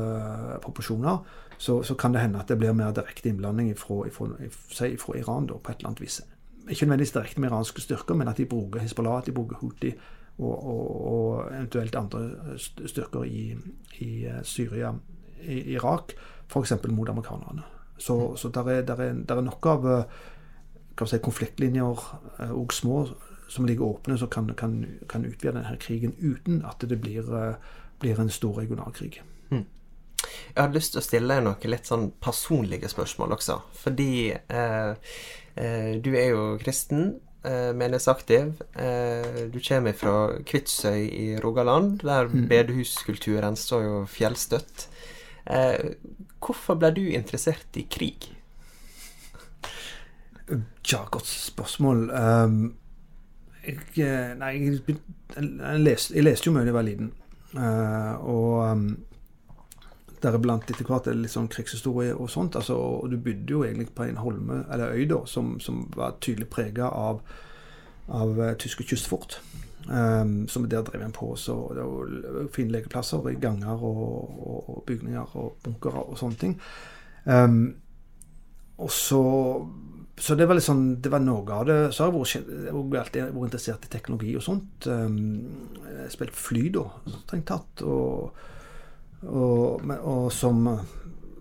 proporsjoner, så, så, kan det hende at det blir mer direkte innblanding fra, Iran da, på et eller annet vis. Ikke nødvendigvis direkte med iranske styrker, men at de bruker Hizbollah, at de bruker Houthi og, og, og eventuelt andre styrker i, i eh, Syria, i Irak, f.eks. mot amerikanerne. Så, mm. så der, er, der, er, der, er, nok av eh, si, konfliktlinjer, òg små, som ligger åpne, som kan, kan, kan utvide denne krigen uten at det blir, blir en stor regional krig. Mm. Jeg hadde lyst til å stille deg noen litt sånn personlige spørsmål også. Fordi eh, eh, du er jo kristen, eh, menighetsaktiv. Eh, du kommer fra Kvitsøy i Rogaland, der mm. bedehuskulturen står jo fjellstøtt. Eh, hvorfor ble du interessert i krig? Ja, godt spørsmål. Um, jeg, eh, nei, jeg, jeg, leste, jeg, leste, jo mye da jeg var liten. Uh, og um, deriblant etter hvert er litt sånn krigshistorie og sånt. Altså, og du bodde jo egentlig på en holme, eller øy, da, som, som var tydelig prega av, av uh, tyske kystfort. Um, som der drev en på. Så det var fine lekeplasser i ganger og, og, og bygninger og bunkere og sånne ting. Um, og så så det var sånn, det var noe av det. Så har jeg vært, alltid vært interessert i teknologi og sånt. Um, jeg spilte fly da, strengt tatt. Og, og, og som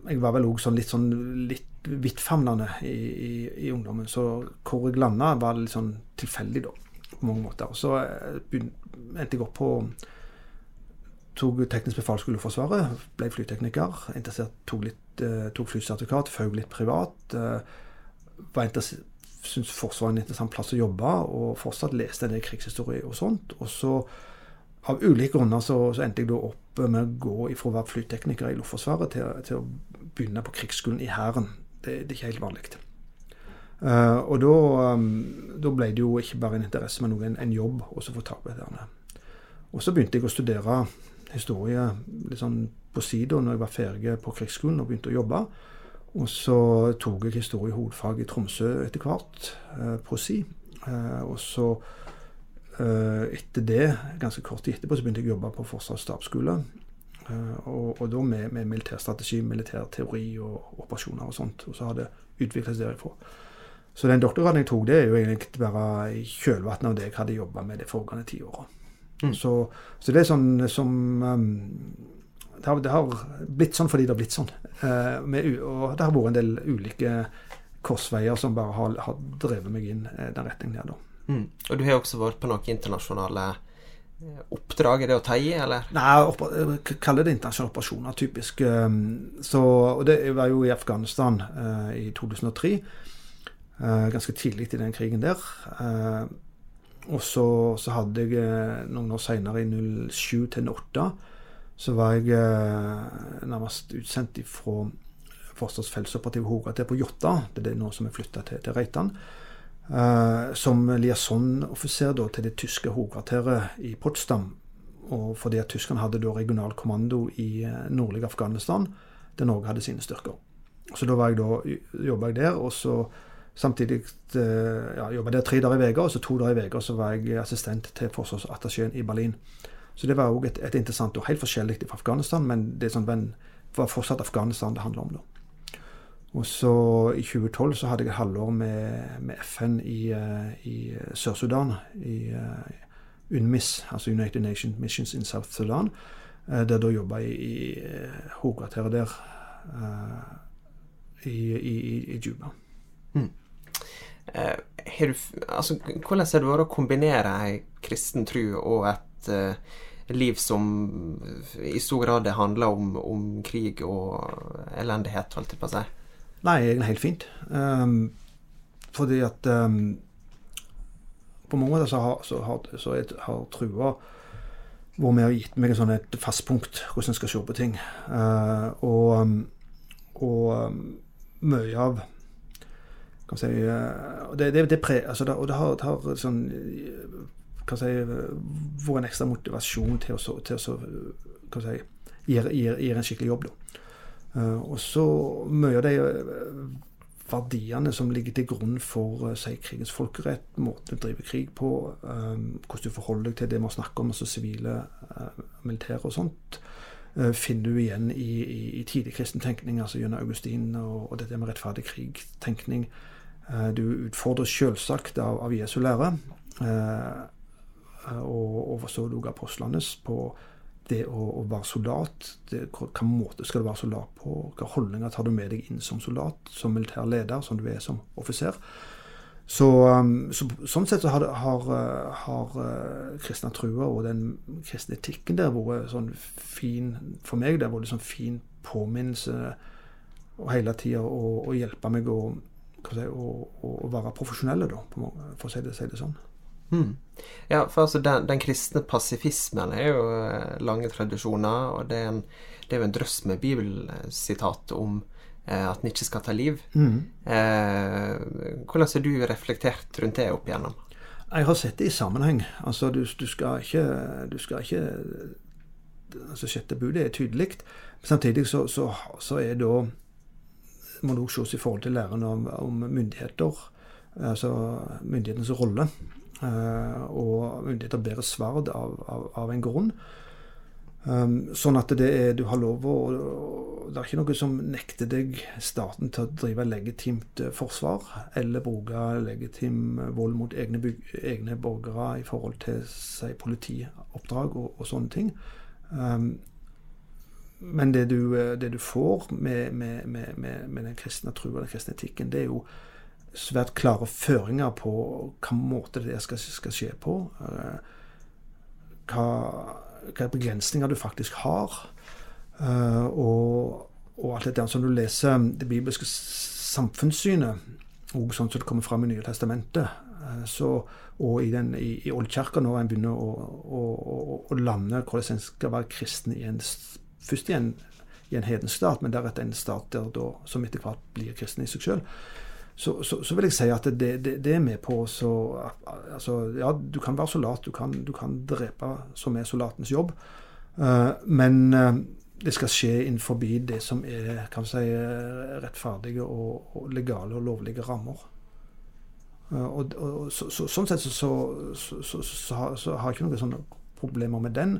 Jeg var vel òg sånn litt sånn litt vidtfavnende i, i, i, ungdommen. Så hvor jeg landa, var litt sånn tilfeldig, da, på mange måter. Og så eh, endte jeg opp på Tok teknisk befalsskole i Forsvaret, ble flytekniker. Tok, litt, uh, tok flysertifikat, føk litt privat. Uh, var syntes Forsvaret var en interessant plass å jobbe, og fortsatt leste en del krigshistorie og sånt. Og så, av ulike grunner, så, så endte jeg da opp med å gå ifra å være flytekniker i Luftforsvaret til, til, å begynne på krigsskolen i Hæren. Det, det, er ikke helt vanlig. Uh, og da, um, da, ble det jo ikke bare en interesse, men også en, en jobb å få tak på dette. Og så begynte jeg å studere historie litt sånn på sida når jeg var ferdig på krigsskolen og begynte å jobbe. Og så tok jeg historie hovedfag i Tromsø etter hvert, uh, på si. Uh, og så Eh, etter det, ganske kort tid etterpå, så begynte jeg å jobbe på Forsvarets stabsskole. Eh, og, og, da med, med militærstrategi, militær teori og operasjoner og sånt. Og så har det utviklet seg derifra. Så den doktorgraden jeg tok, det er jo egentlig bare i kjølvannet av det jeg hadde jobba med de foregående ti åra. Mm. Så, så, det er sånn som um, det, har, det, har, blitt sånn fordi det har blitt sånn. Uh, med, og det har vært en del ulike korsveier som bare har, har drevet meg inn den retningen her, da. Mm. Og du har også vært på noen internasjonale eh, oppdrag? Er det å ta i, eller? Nei, kaller det internasjonale operasjoner, typisk. Um, så, og det var jo i Afghanistan uh, i 2003. Uh, ganske tidlig i den krigen der. Uh, og så, så, hadde jeg noen år seinere, i 07 til 08, så var jeg eh, nærmest utsendt fra Forsvarets feltsoperative hovedkvarter på Jotta, det er det nå som er flytta til, til Reitan, eh, som liaisonoffiser til det tyske hovedkvarteret i Potsdam. Og fordi at tyskerne hadde da regional kommando i eh, nordlige Afghanistan, der Norge hadde sine styrker. Så da var jeg da, jobba jeg der, og så samtidig eh, ja, jobba der tre dager i uka, og så to dager i uka så var jeg assistent til forsvarsattachéen i Berlin. Så det var òg et, et, interessant og helt forskjellig fra Afghanistan, men det sånn, var fortsatt Afghanistan det handla om da. Og så i 2012 så hadde jeg et halvår med, med FN i, uh, i Sør-Sudan. I uh, UNMIS, altså United Nations Missions in South Sudan. Uh, der da jobba jeg i, hovedkvarteret der i, i, i, Juba. Mm. Du, altså, hvordan har det vært å kombinere ei kristen tro og et liv som i stor grad handler om, om krig og elendighet, holdt jeg på å si? Nei, egentlig helt fint. Um, fordi at um, På mange måter så har, så har, så jeg, har trua vært med og gitt meg sånn et fast punkt hvordan en skal se på ting. Uh, og, og mye av kan si, uh, det, det, det, pre, altså det, og det har, det har sånn kan si, vært en ekstra motivasjon til å, til å si, gjøre, gjøre en skikkelig jobb. da. Eh, og så mye av de eh, verdiene som ligger til grunn for uh, si, krigens folkerett, måten du driver krig på, hvordan du forholder deg til det vi snakker om, altså sivile, militære og sånt, finner du igjen i, i, i tidlig kristen tenkning, altså gjennom Augustin og, og dette med rettferdig krig-tenkning. du utfordres selvsagt av, av Jesu lære, og, og så du apostlenes på det å, å være soldat det, Hvilken måte skal du være soldat på? Hvilke holdninger tar du med deg inn som soldat, som militær leder, som du er som offiser? Så, um, så, Sånn sett så har, har, har uh, kristne trua og den kristne etikken der vært sånn fin For meg det har vært sånn fin påminnelse og hele tida å, hjelpe meg å, å, å være profesjonelle, da, for å si det, si det sånn. Mm. Ja, for altså den, den, kristne pasifismen er jo eh, lange tradisjoner, og det er, en, det er jo en drøss med bibelsitat om eh, at en ikke skal ta liv. Mm. Eh, hvordan har du reflektert rundt det opp igjennom? Jeg har sett det i sammenheng. Altså, du, du skal ikke, du skal ikke altså Sjette budet er tydelig. Samtidig så, så, så er da må det også ses i forhold til læren om, om myndigheter. Altså myndighetens rolle. Eh, og myndigheter bærer sverd av, av, av, en grunn. Um, sånn at det er, du har lov å Det er ikke noe som nekter deg staten til å drive legitimt eh, forsvar eller bruke legitim vold mot egne, egne borgere i forhold til si, politioppdrag og, og sånne ting. Um, men det du, eh, det du får med, med, med, med den kristne tro og den kristne etikken, det er jo svært klare føringer på hva måte det skal, skal skje på. Eh, hva, begrensninger du faktisk har. Eh, og, og alt dette som du leser det bibelske samfunnssynet, og sånn som det kommer fram i Nye testamentet, eh, så, og i, den, i, i Oldkirka, når en begynner å, å, å, å lande hvordan en skal være kristen i en, først i en, i en hedensstat, men deretter en stat der da, som etter hvert blir kristen i seg sjøl så, så, så, vil jeg si at det, det, det er med på så altså, Ja, du kan være soldat, du kan, du kan drepe, som er soldatens jobb. Uh, men uh, det skal skje innenfor det som er kan si, rettferdige og, og legale og lovlige rammer. Uh, og, og så, Sånn sett så, har jeg ikke noen sånne problemer med den.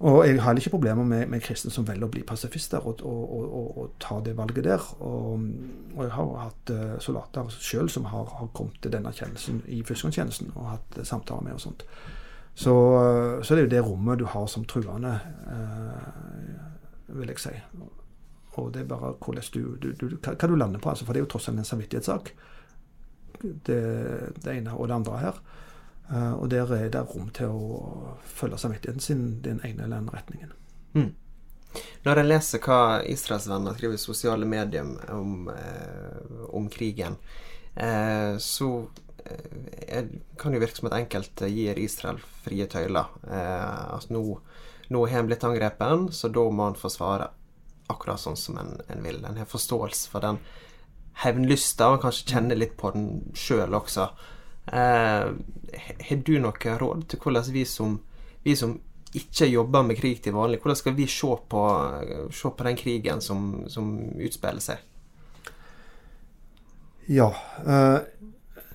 Og jeg har heller ikke problemer med, med kristne som velger å bli pasifister og, og, og, og ta det valget der. Og, jeg har hatt uh, soldater sjøl som har, har, kommet til denne kjennelsen i førstegangstjenesten og hatt uh, samtaler med og sånt. Så, uh, så, det er jo det rommet du har som truende, vil jeg si. Og det er bare hvordan du, du, du hva, du lander på, altså, for det er jo tross alt en samvittighetssak. Det, det ene og det andre her. Eh, og der er det rom til å følge samvittigheten sin den ene eller andre retningen. Mm. Når jeg leser hva israelsvenner skriver i sosiale medier om, eh, om krigen, eh, så kan det virke som at enkelte gir Israel frie tøyler. At nå, nå har en blitt angrepet, så da må en forsvare akkurat sånn som en, en vil. En har forståelse for den hevnlysta, og kanskje kjenner litt på den sjøl også. Eh, har du noe råd til hvordan vi som, vi som ikke jobber med krig til vanlig, hvordan skal vi se på, se på den krigen som, som utspiller seg? Ja. Uh,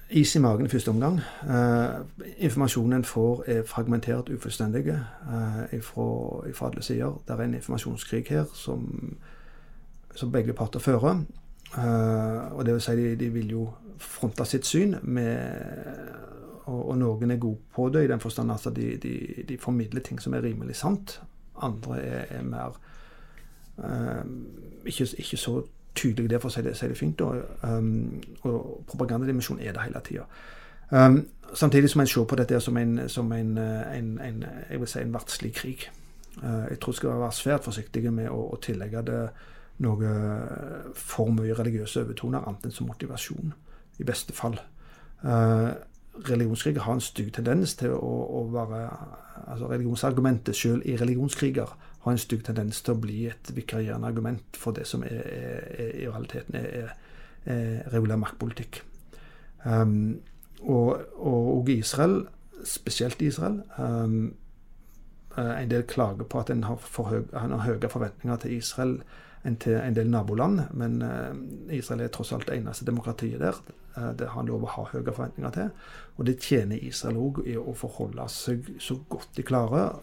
is i magen i første omgang. Uh, informasjonen en får, er fragmentert, ufullstendig uh, fra alle sider. Det er en informasjonskrig her som, som begge parter fører. Uh, og det vil si, de, de, vil jo fronte sitt syn, med, og, og, noen er gode på det i den forstand at de, de, de, formidler ting som er rimelig sant. Andre er, er mer ikke, ikke så tydelige der, for å si det, si det fint. Og, um, og propagandadimensjonen er det hele tida. Um, samtidig som en ser på dette som en, som en, en, en jeg vil si en verdslig krig. Uh, jeg tror jeg skal være svært forsiktig med å, å tillegge det noe for mye religiøse overtoner, annet enn som motivasjon. I beste fall. Eh, religionskriger har en stygg tendens til å, å være altså Religionsargumentet selv i religionskriger har en stygg tendens til å bli et vikarierende argument for det som er, er, er, i realiteten er, er regulær maktpolitikk. Um, og, og, Israel, spesielt Israel um, En del klager på at en har, for høy, en har høye forventninger til Israel enn til en del naboland, men uh, Israel er tross alt det eneste demokratiet der. Uh, det har han lov å ha høye forventninger til. Og det tjener Israel òg i å forholde seg så godt de klarer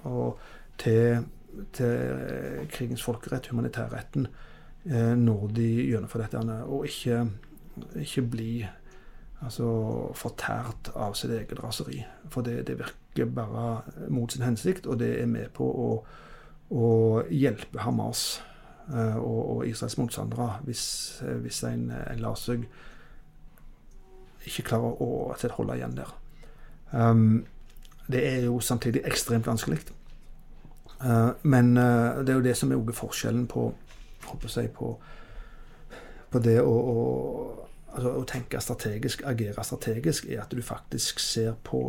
til til krigens folkerett, humanitærretten, eh, når de gjennomfører dette. Og ikke, ikke bli altså, fortært av sitt eget raseri. For det, det, virker bare mot sin hensikt, og det er med på å, å hjelpe Hamas og, og, Israels motstandere hvis, hvis en, en lar seg ikke klarer å holde igjen der. Um, det er jo samtidig ekstremt vanskelig. Uh, men uh, det er jo det som er forskjellen på, jeg, på, på det å, å, altså, å, tenke strategisk, agere strategisk, er at du faktisk ser på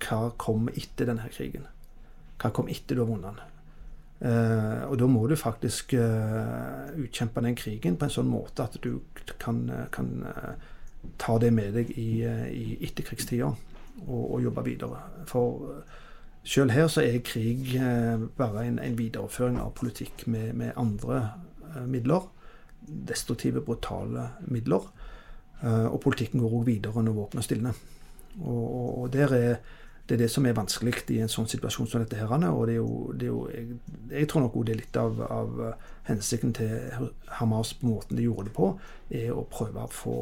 hva kommer etter denne krigen. Hva kom etter du har vunnet den? Uh, og da må du faktisk uh, utkjempe den krigen på en sånn måte at du kan, kan uh, ta det med deg i, i etterkrigstida og, og, jobbe videre. For selv her så er krig eh, bare en, en videreføring av politikk med, med andre eh, midler. Destruktive, brutale midler. Eh, og politikken går òg videre når våpenet stilner. Og, og, og der er det er det som er vanskelig i en sånn situasjon som dette. her, og det er jo, det er jo jeg, jeg, tror nok det er litt av, av, hensikten til Hamas på måten de gjorde det på, er å prøve å få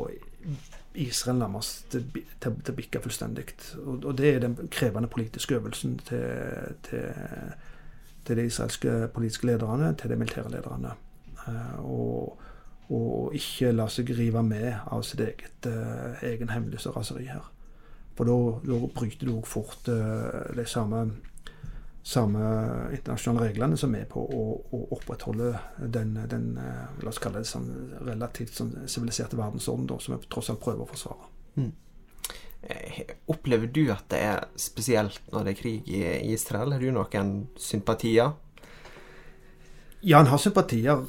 Israel nærmest til, til, til å bikke fullstendig. Og, og, det er den krevende politiske øvelsen til, til, til de israelske politiske lederne, til de militære lederne. Uh, og, og, ikke la seg rive med av sitt eget egen hemmelighet og raseri her. For da bryter du òg fort uh, de samme samme internasjonale reglene som er på å, å opprettholde den, den, eh, la oss kalle det sånn relativt sånn verdensorden som vi tross alt prøver å forsvare. Mm. Eh, opplever du at det er spesielt når det er krig i Israel? Har du noen sympatier? Ja, en har sympatier.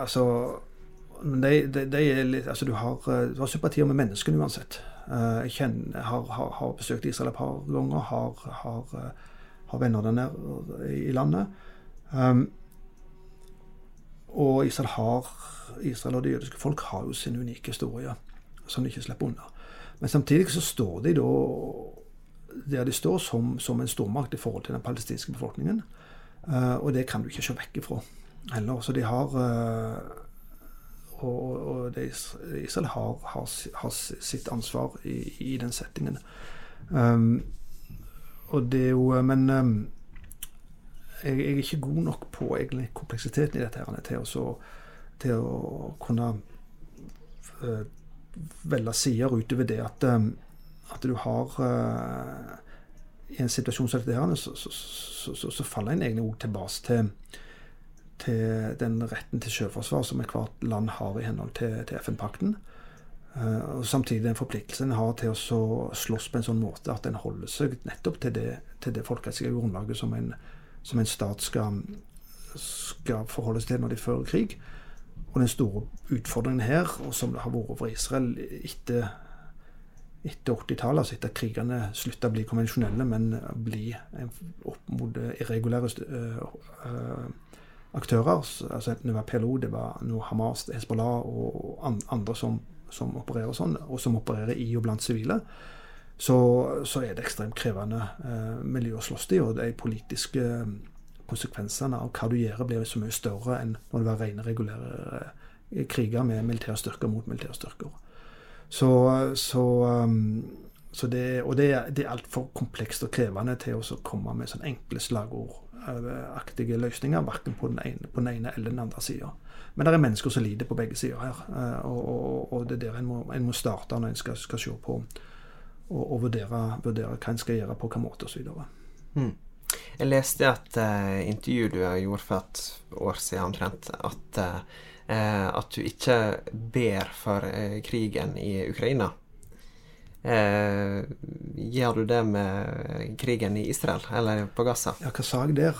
Altså de, de, de litt, altså du, har, du har sympatier med menneskene uansett. Uh, jeg kjenner, har, har, har, besøkt Israel et par ganger. har, har har venner der nede i landet. Um, og Israel, har, Israel og det jødiske folk har jo sin unike historie som de ikke slipper unna. Men samtidig så står de da der de står som, som en stormakt i forhold til den palestinske befolkningen. Uh, og det kan du ikke se vekk ifra heller. Så de har uh, Og, og Israel har, har, har, sitt ansvar i, i den settingen. Um, og det er jo eh, Men um, jeg, jeg, er ikke god nok på egentlig kompleksiteten i dette her, til, å, til å kunne uh, velge sider utover det at, um, at du har uh, I en situasjon som dette, her, så, så, så, så faller en egentlig òg tilbake til, til den retten til sjøforsvar som ethvert land har i henhold til, til FN-pakten. Eh, og Samtidig den forpliktelsen en har til å slåss på en sånn måte at en holder seg nettopp til det, til det folkerettslige grunnlaget som en, som en stat skal, skal seg til når de fører krig. Og den store utfordringen her, og som det har vært for Israel etter, etter 80-tallet, altså etter at krigene slutta å bli konvensjonelle, men bli opp mot irregulære uh, aktører, altså enten det var PLO, det var noe Hamas, Hezbollah og andre som, som opererer sånn, og som opererer i og blant sivile, så, så, er det ekstremt krevende eh, miljø å slåss i. Og de politiske konsekvensene av hva du gjør, blir så mye større enn når det var rene, regulære eh, kriger med militære styrker mot militærstyrker. Så, så, um, så det, og det, det er altfor komplekst og krevende til å komme med sånne enkle slagordaktige løsninger, verken på på den ene eller den andre sida. Men det er mennesker som lider på begge sider her. Eh, og, og, og, det er der en må, en må starte når en skal, skal se på og, og vurdere, vurdere, hva en skal gjøre på hvilken måte osv. Mm. Jeg leste et uh, intervju du gjorde for et år siden omtrent, at, uh, at du ikke ber for uh, krigen i Ukraina. Gjør du det med krigen i Israel, eller på Gaza? Ja, hva sa jeg der?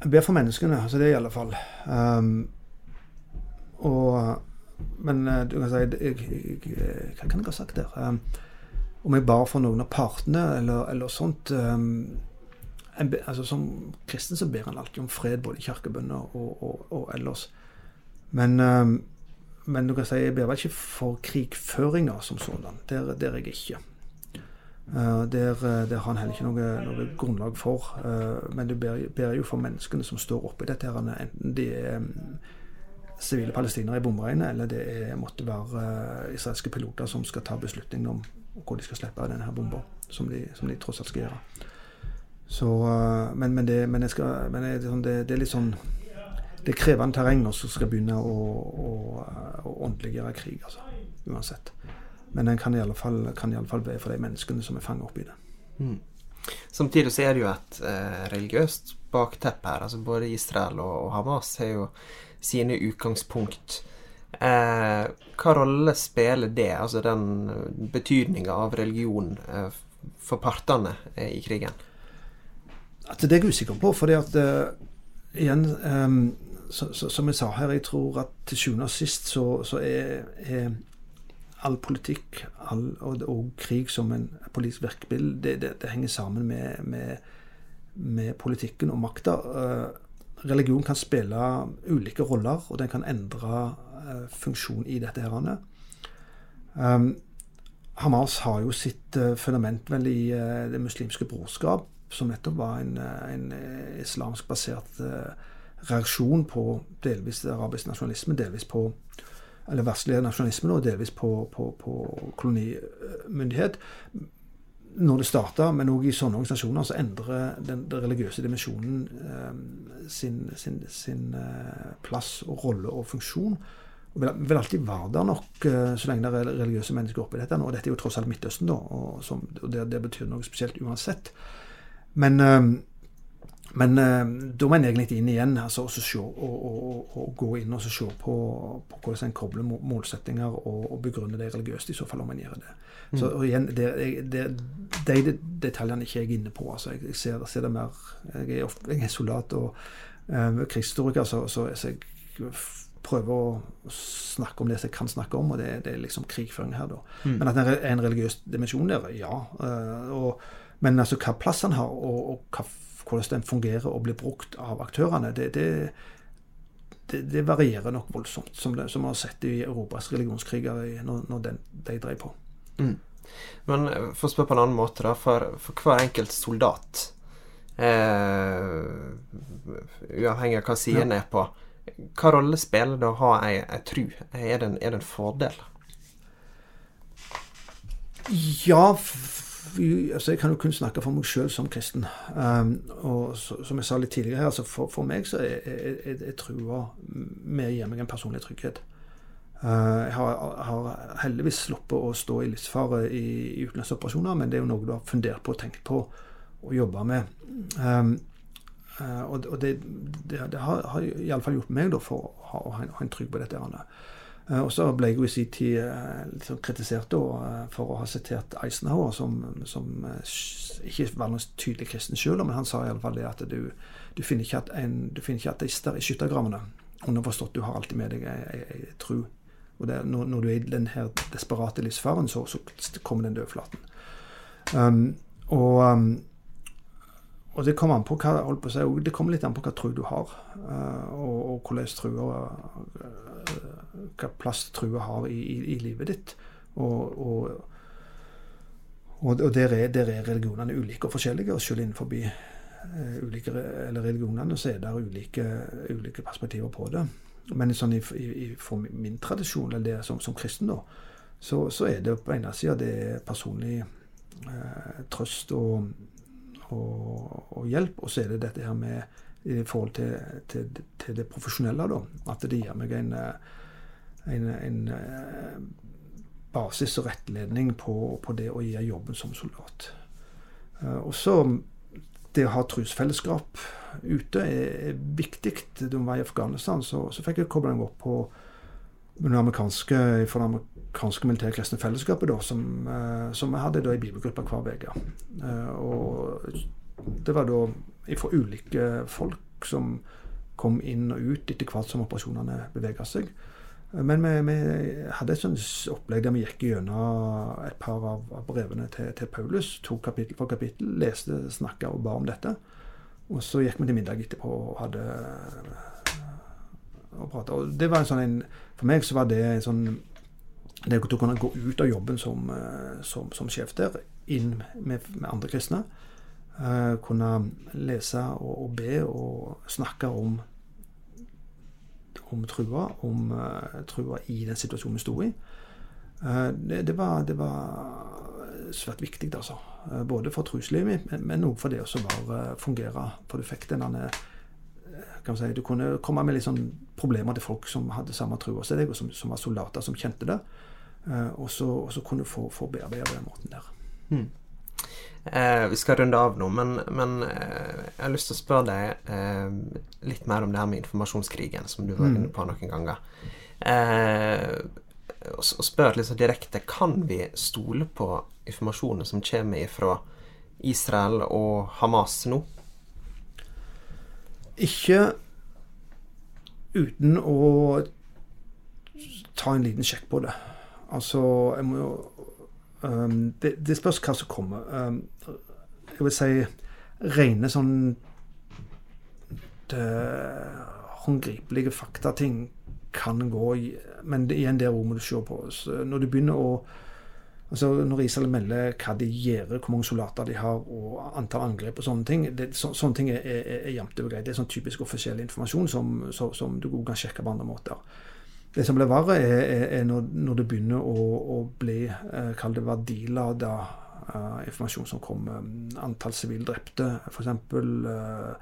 jeg ber for menneskene, altså det i alle fall. Um, og Men du kan si jeg, jeg, jeg, Hva kan jeg ha sagt der? Um, om jeg bar for noen av partene, eller, eller sånt um, en, altså Som kristen så ber han alltid om fred, både i kirkebønner og, og, og, ellers. Men, um, men du kan si, jeg blir vel ikke for krigføringa som sådan. Der, der er jeg ikke. Uh, der, der, har han heller ikke noe, noe grunnlag for. Uh, men du ber, ber, jo for menneskene som står oppi dette, her, enten de er um, sivile palestinere i bomberegnet, eller det er, måtte være israelske piloter som skal ta beslutningen om hvor de skal slippe denne her bomba, som, som, de tross alt skal gjøre. Så, men, men, det, men, skal, men sånn, det, det, er litt sånn Det er krevende terreng når man skal begynne å, å, å åndeliggjøre krig, altså. Uansett. Men en kan i alle fall, kan i alle fall be for de menneskene som er fanget opp i det. Mm. Samtidig så er det jo et eh, religiøst bakteppe her. altså Både Israel og, og Hamas har jo sine utgangspunkt. Eh, hva rolle spiller det, altså den betydninga av religion, eh, for partene eh, i krigen? At det er jeg usikker på. fordi at uh, igjen um, så, så, Som jeg sa her, jeg tror at til sjuende og sist så, så er, er, all politikk all, og, og, krig som en politisk virkemiddel, det, det, det, henger sammen med, med, med politikken og makta. Uh, religion kan spille ulike roller, og den kan endre uh, funksjon i dette. her. Um, Hamas har jo sitt uh, fundament vel i uh, det muslimske brorskap, som nettopp var en, en islamsk basert reaksjon på delvis arabisk nasjonalisme, delvis på eller verdslige nasjonalisme, og delvis på, på, på kolonimyndighet når det starta, men òg i sånne organisasjoner, så endrer den, den religiøse dimensjonen eh, sin, sin, sin eh, plass og rolle og funksjon. Og vil, vil alltid være der nok eh, så lenge det er religiøse mennesker oppi dette. Og dette er jo tross alt Midtøsten, da, og, som, og det, det, betyr noe spesielt uansett. Men eh, men eh, da må en egentlig inn igjen altså, og, se, og, og, og, gå inn og se på, på hvordan en kobler målsettinger og, og begrunner det religiøst, i så fall om en gjør det. Mm. Så og igjen, det, det, De detaljene er ikke jeg inne på. altså Jeg, ser, ser, det mer Jeg er, ofte, jeg er soldat og eh, krigshistoriker, så, så, så, jeg prøver å snakke om det jeg kan snakke om, og det, det er liksom krigføring her, da. Mm. Men at det er en religiøs dimensjon der, ja. Eh, men altså hva plass han har, og, og hva hvordan den fungerer og blir brukt av aktørene, det, det, det, det varierer nok voldsomt, som, det, som vi har sett i Europas religionskriger når, når den, de drev på. Mm. Men eh, for å spørre på en annen måte, da. For, for hver enkelt soldat, eh, uavhengig av hva siden ja. er på, hva rolle spiller det å ha ei, ei tru? Er det, en, er det en fordel? Ja, altså Jeg kan jo kun snakke for meg sjøl som kristen. Um, og så, som jeg sa litt tidligere altså for, for, meg så er, trua med gir meg en personlig trygghet. Uh, jeg har, har, heldigvis sluppet å stå i livsfare i, i utenlandsoperasjoner, men det er jo noe du har fundert på og tenkt på og jobba med. Um, uh, og, det, det, det, har, har iallfall gjort meg da for å ha, ha, en, trygg på dette. Eh, og så ble jeg jo i sin tid eh, litt sånn kritisert eh, for å ha sitert Eisenhower, som, som ikke var noen tydelig kristen sjøl, men han sa i alle fall det at du, du finner ikke at en, du finner ikke ateister i skyttergravene. Underforstått, du har alltid med deg ei tru. Og det, når, når, du er i den her desperate livsfaren, så, så kommer den dødflaten. Um, og, um, og det kommer an på hva, holdt på å si, det kommer litt an på hva tru du har, uh, og, og hvordan trua hva plass trua har i, i, i, livet ditt. Og, og, og der, er, der, er, religionene ulike og forskjellige. Og selv innenfor uh, ulike religionene så er det ulike, ulike perspektiver på det. Men sånn i, i, for min tradisjon, eller det som, som kristen, da, så, så, er det på ene sida er personlig uh, trøst og, og, hjelp, og så er det dette her med i forhold til, til, til det profesjonelle, da. At det gir meg en uh, en, en eh, basis og rettledning på, på, det å gjøre jobben som soldat. Eh, og så det å ha trosfellesskap ute er, er viktig. Da vi var i Afghanistan, så, så fikk jeg koble meg opp på det amerikanske, for det amerikanske militærkristne fellesskapet, da, som, uh, som jeg hadde da i bibelgruppa hver uke. Og det var da fra ulike folk som kom inn og ut etter hvert som operasjonene bevega seg. Men vi, vi, hadde et sånt opplegg der vi gikk gjennom et par av, brevene til, til, Paulus. Tok kapittel for kapittel, leste, snakka og ba om dette. Og så gikk vi til middag etterpå og hadde og prata. Og det var en sånn en, For meg så var det en sånn Det å kunne gå ut av jobben som, som, som sjef der, inn med, med andre kristne. Uh, kunne lese og, og be og snakke om om trua, om uh, trua i den situasjonen vi sto i. Uh, det, det, var, det, var, svært viktig, altså. Uh, både for truslivet mitt, men òg for det å fungere. For du fikk denne kan si, Du kunne komme med litt sånn problemer til folk som hadde samme trua som deg, og som, som, var soldater som kjente det. og, så, kunne du få, få bearbeida den måten der. Mm. Eh, vi skal runde av nå, men, men eh, jeg har lyst til å spørre deg eh, litt mer om det her med informasjonskrigen, som du var mm. inne på noen ganger. Eh, og, og spørre litt så direkte Kan vi stole på informasjonen som kommer fra Israel og Hamas nå? Ikke uten å ta en liten sjekk på det. Altså, jeg må jo Um, det, det, spørs hva som kommer. Um, jeg vil si rene sånn håndgripelige faktating kan gå Men det, igjen, der må du se på. Så når du begynner å altså Når Israel melder hva de gjør, hvor mange soldater de har og antall angrep og sånne ting det, så, Sånne ting er, er, er jevnt over greit. Det er sånn typisk offisiell informasjon som, så, som du kan sjekke på andre måter. Det som blir verre, er, er, er når, når, det begynner å, å bli eh, Kall det verdilada uh, informasjon som kommer. Antall sivile drepte, f.eks. Uh,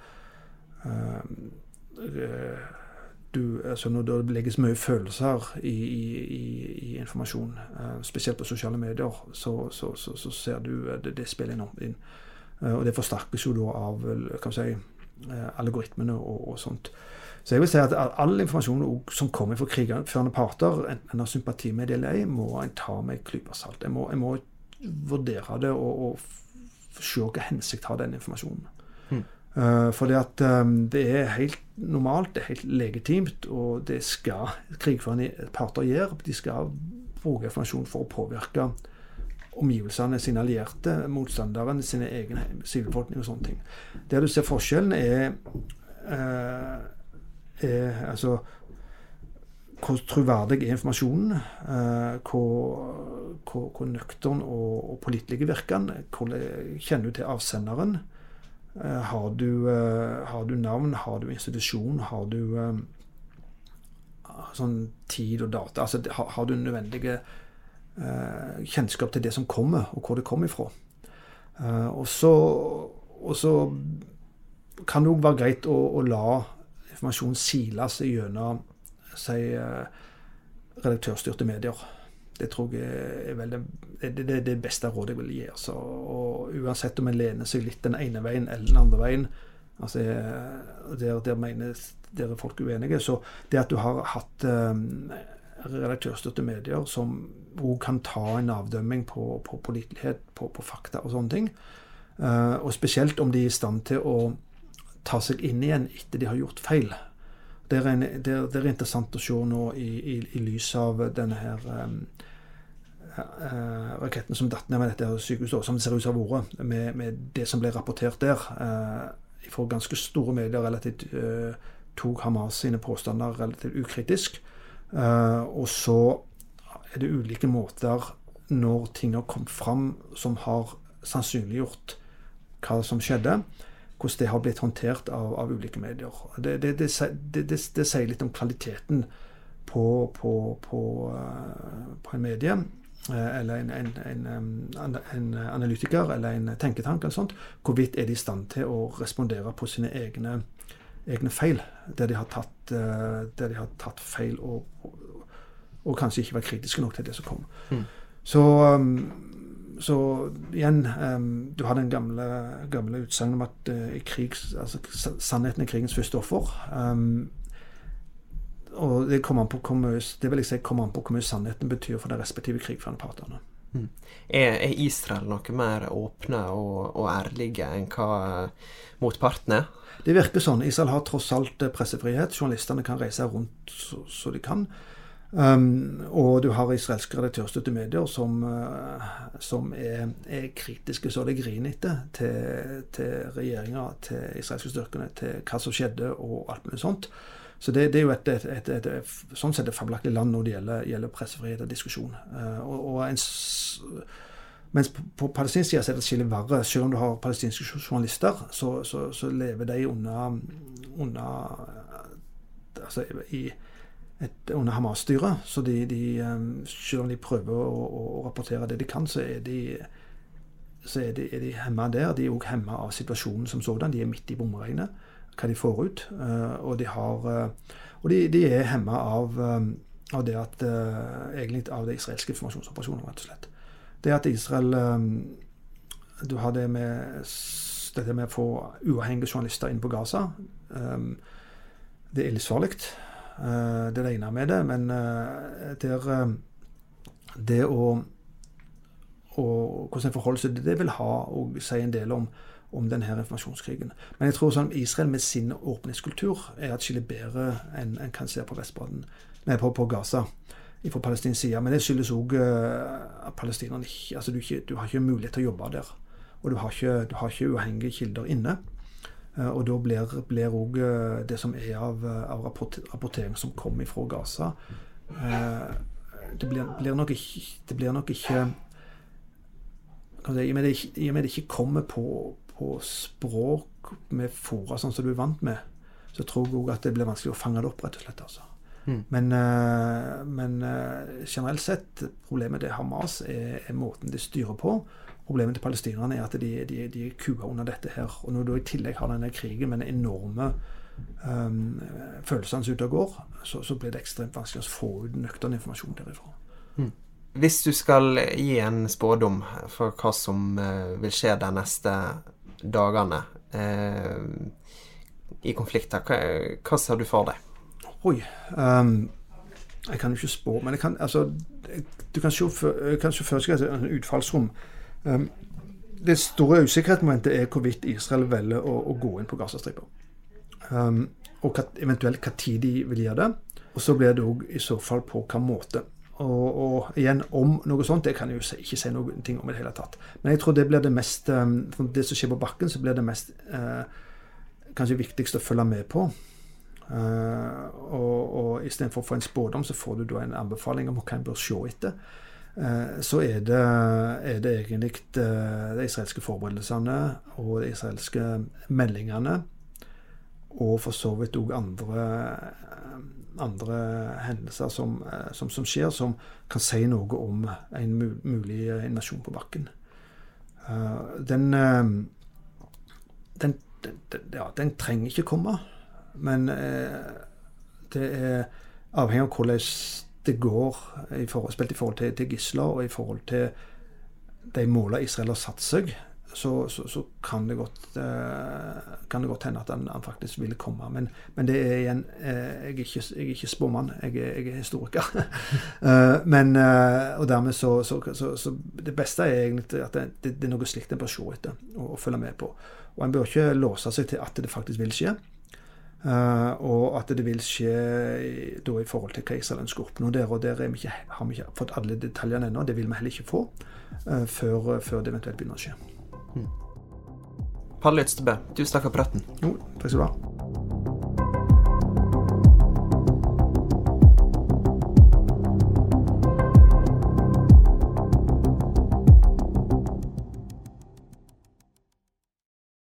uh, altså når det legges mye følelser i, i, i informasjon, uh, spesielt på sosiale medier, så, så, så, så ser du det, det spiller enormt inn. Og det forsterkes jo da av kan si, algoritmene og, og sånt. Så jeg vil si at all informasjon som kommer fra krigførende parter, enten en har sympati med det eller ei, må en ta med en klype salt. Jeg må, må, vurdere det og, og se hva hensikt har den informasjonen. Mm. Uh, for det at um, det er helt normalt, det er helt legitimt, og det skal krigførende parter gjøre. De skal bruke informasjon for å påvirke omgivelsene sine allierte, motstanderen, sine egne sivilbefolkning og sånne ting. Der du ser forskjellen, er uh, er altså hvor troverdig er informasjonen? Eh, hvor, hvor, hvor nøktern og, og pålitelig virker den? Hvordan kjenner du til avsenderen? Eh, har, du, eh, har, du, navn? Har du institusjon? Har du eh, sånn tid og data? Altså, har, har du nødvendige eh, kjennskap til det som kommer, og hvor det kommer ifra? Eh, og så kan det òg være greit å, å la informasjon siles gjennom si, eh, redaktørstyrte medier. Det tror jeg er vel det, det, det, beste rådet jeg vil gi. Altså. Og uansett om en lener seg litt den ene veien eller den andre veien, altså, der, der, mener, der er folk uenige, så det at du har hatt um, redaktørstøtte medier som òg kan ta en avdømming på, på pålitelighet, på, på, fakta og sånne ting. Uh, og spesielt om de er i stand til å ta seg inn igjen etter de har gjort feil. Det er, en, det er, det er interessant å se nå i, i, i lys av denne her um, uh, raketten som datt ned med dette sykehuset, som det ser ut som har vært, med, med, det som ble rapportert der. Uh, for ganske store medier relativt uh, tok Hamas sine påstander relativt ukritisk. og så er det ulike måter når ting har kommet fram som har sannsynliggjort hva som skjedde hvordan det har blitt håndtert av, av ulike medier. Det, det, det, det, sier litt om kvaliteten på, på, på, uh, på en medie. Uh, eller en, en, en, en, analytiker eller en tenketank. eller sånt, Hvorvidt er de i stand til å respondere på sine egne, egne feil, der de har tatt, der de har tatt feil og, og, og, kanskje ikke vært kritiske nok til det som kom. Mm. Så um, så igjen, um, du har den gamle, gamle utsagnet om at uh, krigs, altså, sannheten er krigens første offer. Um, og det kommer an på hvor mye, det vil jeg si kommer an på hvor mye sannheten betyr for de respektive krigførende partene. Mm. Er, er, Israel noe mer åpne og, og ærlige enn hva uh, motparten er? Det virker sånn. Israel har tross alt pressefrihet. Journalistene kan reise rundt så, så de kan. Um, og du har israelske redaktørstøtte medier som, uh, som er, er, kritiske så det griner etter til, til regjeringa, til israelske styrkene, til hva som skjedde og alt mulig sånt. Så det, det er jo et, et, et, et, sånn sett et fabelaktig land når det gjelder, gjelder pressefrihet og diskusjon. Uh, og, og en, mens på, på palestinsk side er det skillet verre. Selv om du har palestinske journalister, så, så, så lever de unna, unna altså i et, under Hamas-styret. Så de, de, um, selv om de prøver å, å, rapportere det de kan, så er de, så er de, de hemma der. De er òg hemma av situasjonen som sådan. De er midt i bomregnet, hva de får ut. Uh, og de, har, uh, og de, er hemma av, um, av, det at egentlig av det israelske informasjonsoperasjonen, rett og slett. Det at Israel Du har det med dette med å få uavhengige journalister inn på Gaza. Det er livsfarlig. Eh, det ene med det. Men eh, der, eh, det å og hvordan en forholder seg til det, vil ha og si en del om, om denne informasjonskrigen. Men jeg tror sånn Israel med sin åpningskultur er atskillig bedre enn en kan se på Vestbaden, nei, på, på Gaza fra palestinsk side. Men det skyldes òg at palestinerne altså du, du, har ikke mulighet til å jobbe der. Og du har ikke, du har ikke uavhengige kilder inne. Eh, og da blir òg eh, det som er av, eh, av rapportering som kommer fra Gaza Det blir, blir, nok ikke, det blir nok ikke I og med det ikke, kommer på, på språk med fora sånn som du er vant med, så tror jeg òg at det blir vanskelig å fange det opp, rett og slett. altså. Mm. Men, men, generelt sett, problemet til Hamas er, er måten de styrer på. Problemet til palestinerne er at de, de, de er kua under dette her. Og når du i tillegg har denne krigen med den enorme um, følelsene som ute og går, så, så, blir det ekstremt vanskelig å få ut nøktern informasjon derifra. Mm. Hvis du skal gi en spådom for hva som uh, vil skje de neste dagene eh, i konflikter, hva, hva, ser du for deg? Oi um, Jeg kan jo ikke spå, men jeg kan, altså, du kan se for deg et utfallsrom det store usikkerhetsmomentet er hvorvidt Israel velger å, å gå inn på Gazastripa. Um, og hva, eventuelt tid de vil gjøre det. Og så blir det òg i så fall på hvilken måte. Og, og, igjen, om noe sånt, det kan jeg jo ikke si noe om i det hele tatt. Men jeg tror det blir det mest um, Det som skjer på bakken, så blir det mest uh, kanskje viktigst å følge med på. Uh, og, og istedenfor å få en spådom, så får du da en anbefaling om hva en bør se etter. Eh, så er det, er det egentlig eh, de israelske forberedelsene og de israelske meldingene, og for så vidt òg andre, andre hendelser som, eh, som, som, skjer, som kan si noe om en mulig invasjon på bakken. Den, den, den, ja, den trenger ikke komme, men det er avhengig av hvordan det går, forhold, spilt i forhold til, til gisler og i forhold til de målene Israel har satt seg, så, så, så kan, det godt, eh, kan, det godt, hende at han, han faktisk vil komme. Men, men, det er igjen eh, jeg, er ikke, jeg er ikke spåmann, jeg er, jeg er historiker. eh, men, og dermed så, så, Det beste er egentlig at det, det, det er noe slikt en bør se etter og, og, følge med på. Og en bør ikke låse seg til at det faktisk vil skje. Uh, og at det vil skje da i forhold til ønsker å der. Og der vi ikke, har vi ikke fått alle detaljene ennå. Det vil vi heller ikke få uh, før, før, det eventuelt begynner å skje. Mm. Palle Ytstebø, du for praten. Jo, takk skal du ha.